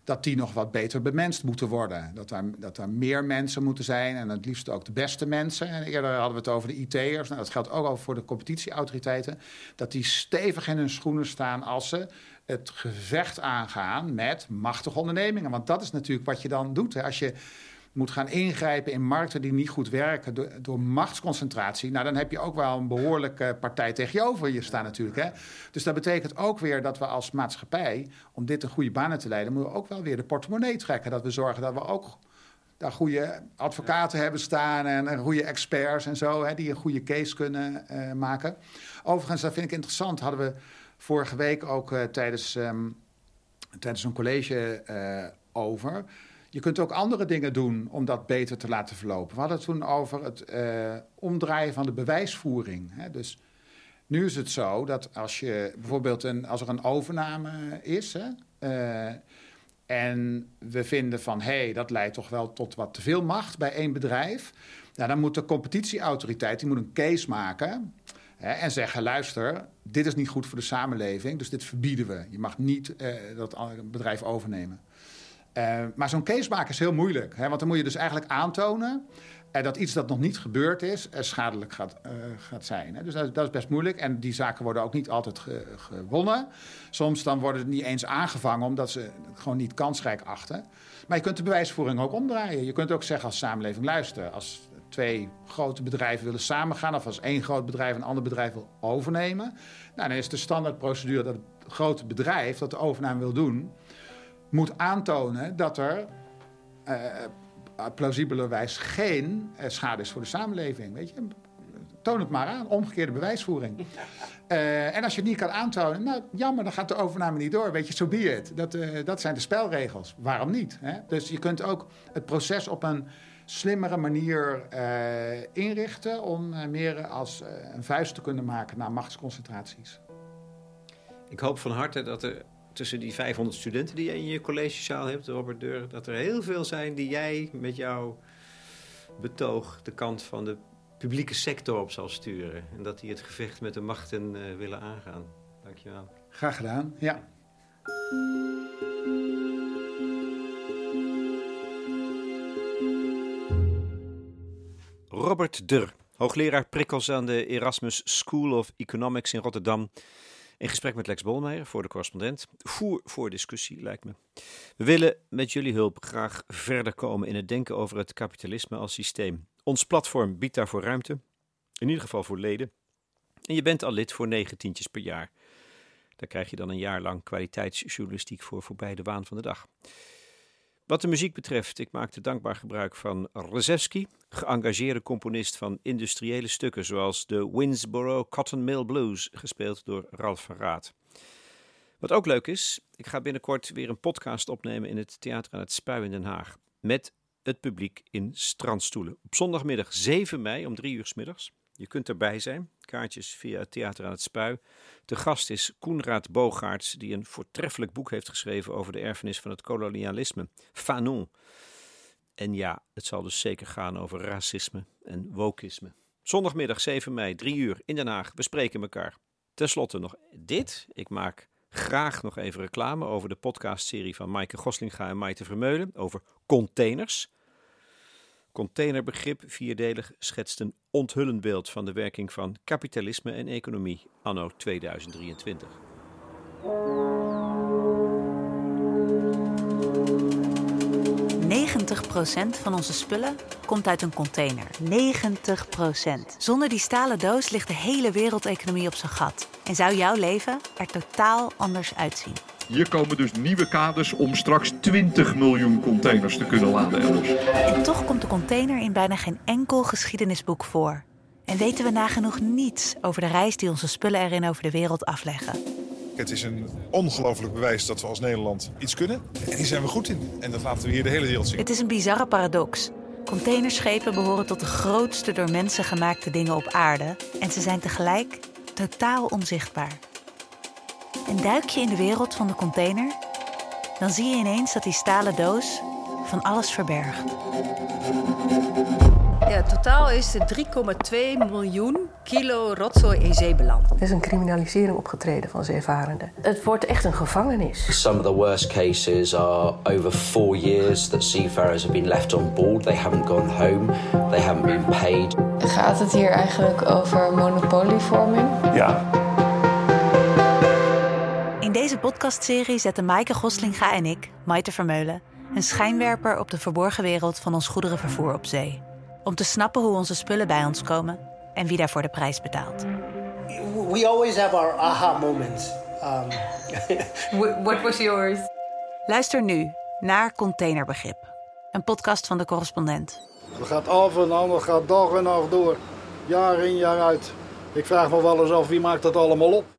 dat die nog wat beter bemenst moeten worden. Dat er, dat er meer mensen moeten zijn en het liefst ook de beste mensen. En eerder hadden we het over de IT'ers. Nou, dat geldt ook over voor de competitieautoriteiten. Dat die stevig in hun schoenen staan als ze het gevecht aangaan met machtige ondernemingen. Want dat is natuurlijk wat je dan doet. Als je moet gaan ingrijpen in markten die niet goed werken door, door machtsconcentratie, nou dan heb je ook wel een behoorlijke partij tegen je staan natuurlijk. Hè? Dus dat betekent ook weer dat we als maatschappij, om dit een goede banen te leiden, moeten we ook wel weer de portemonnee trekken. Dat we zorgen dat we ook daar goede advocaten hebben staan en goede experts en zo, hè, die een goede case kunnen uh, maken. Overigens, dat vind ik interessant, hadden we vorige week ook uh, tijdens, um, tijdens een college uh, over. Je kunt ook andere dingen doen om dat beter te laten verlopen. We hadden het toen over het uh, omdraaien van de bewijsvoering. Hè. Dus nu is het zo dat als je bijvoorbeeld een, als er een overname is. Hè, uh, en we vinden van hé, hey, dat leidt toch wel tot wat te veel macht bij één bedrijf. Nou, dan moet de competitieautoriteit die moet een case maken. Hè, en zeggen: luister, dit is niet goed voor de samenleving, dus dit verbieden we. Je mag niet uh, dat bedrijf overnemen. Uh, maar zo'n case maken is heel moeilijk. Hè? Want dan moet je dus eigenlijk aantonen uh, dat iets dat nog niet gebeurd is, uh, schadelijk gaat, gaat zijn. Hè? Dus dat, is best moeilijk. En die zaken worden ook niet altijd ge, gewonnen. Soms dan worden het niet eens aangevangen omdat ze het gewoon niet kansrijk achten. Maar je kunt de bewijsvoering ook omdraaien. Je kunt ook zeggen als samenleving, luister, als twee grote bedrijven willen samengaan... of als één groot bedrijf een ander bedrijf wil overnemen... Nou, dan is de standaardprocedure dat het grote bedrijf dat de overname wil doen moet aantonen dat er uh, plausibelerwijs geen uh, schade is voor de samenleving. Weet je? Toon het maar aan, omgekeerde bewijsvoering. Uh, en als je het niet kan aantonen, nou jammer, dan gaat de overname niet door. Weet je, zo so be it. Dat, dat zijn de spelregels. Waarom niet? Hè? Dus je kunt ook het proces op een slimmere manier inrichten om meer als een vuist te kunnen maken naar machtsconcentraties. Ik hoop van harte dat er tussen die 500 studenten die je in je collegezaal hebt, Robert Deur, dat er heel veel zijn die jij met jouw betoog de kant van de publieke sector op zal sturen. En dat die het gevecht met de machten uh, willen aangaan. Dankjewel. Graag gedaan, ja. Robert Dur, hoogleraar prikkels aan de Erasmus School of Economics in Rotterdam. In gesprek met Lex Bolmeijer voor de correspondent. Voer voor discussie, lijkt me. We willen met jullie hulp graag verder komen in het denken over het kapitalisme als systeem. Ons platform biedt daarvoor ruimte, in ieder geval voor leden. En je bent al lid voor negen tientjes per jaar. Daar krijg je dan een jaar lang kwaliteitsjournalistiek voor voorbij de waan van de dag. Wat de muziek betreft, ik maakte dankbaar gebruik van Rzewski, geëngageerde componist van industriële stukken zoals de Winsboro Cotton Mill Blues, gespeeld door Ralph van Raad. Wat ook leuk is, ik ga binnenkort weer een podcast opnemen in het Theater aan het Spui in Den Haag. Met het publiek in strandstoelen. Op zondagmiddag 7 mei om 3 uur s middags. Je kunt erbij zijn. Kaartjes via het Theater aan het Spui. De gast is Koenraad Bogaerts, die een voortreffelijk boek heeft geschreven over de erfenis van het kolonialisme. Fanon. En ja, het zal dus zeker gaan over racisme en wokisme. Zondagmiddag 7 mei, 3 uur in Den Haag. We spreken elkaar. Ten slotte nog dit. Ik maak graag nog even reclame over de podcastserie van Maaike Goslinga en Maite Vermeulen over containers. Containerbegrip vierdelig schetst een onthullend beeld van de werking van kapitalisme en economie anno 2023. procent van onze spullen komt uit een container. 90% Zonder die stalen doos ligt de hele wereldeconomie op zijn gat. En zou jouw leven er totaal anders uitzien. Hier komen dus nieuwe kaders om straks 20 miljoen containers te kunnen laden. En toch komt de container in bijna geen enkel geschiedenisboek voor. En weten we nagenoeg niets over de reis die onze spullen erin over de wereld afleggen. Het is een ongelooflijk bewijs dat we als Nederland iets kunnen. En hier zijn we goed in. En dat laten we hier de hele wereld zien. Het is een bizarre paradox. Containerschepen behoren tot de grootste door mensen gemaakte dingen op aarde. En ze zijn tegelijk totaal onzichtbaar. En duik je in de wereld van de container, dan zie je ineens dat die stalen doos van alles verbergt. Ja, totaal is er 3,2 miljoen kilo rotzooi in zee beland. Er is een criminalisering opgetreden van zeevarenden. Het wordt echt een gevangenis. Some of the worst cases are over four years that seafarers have been left on board. They haven't gone home. They haven't been paid. Gaat het hier eigenlijk over monopolievorming? Ja. In deze podcastserie zetten Maaike Goslinga en ik, Maite Vermeulen, een schijnwerper op de verborgen wereld van ons goederenvervoer op zee. Om te snappen hoe onze spullen bij ons komen en wie daarvoor de prijs betaalt. We always have our aha moments. Um... What was yours? Luister nu naar Containerbegrip, een podcast van de correspondent. Het gaat af en aan, het gaat dag en nacht door. Jaar in, jaar uit. Ik vraag me wel eens af wie maakt dat allemaal op.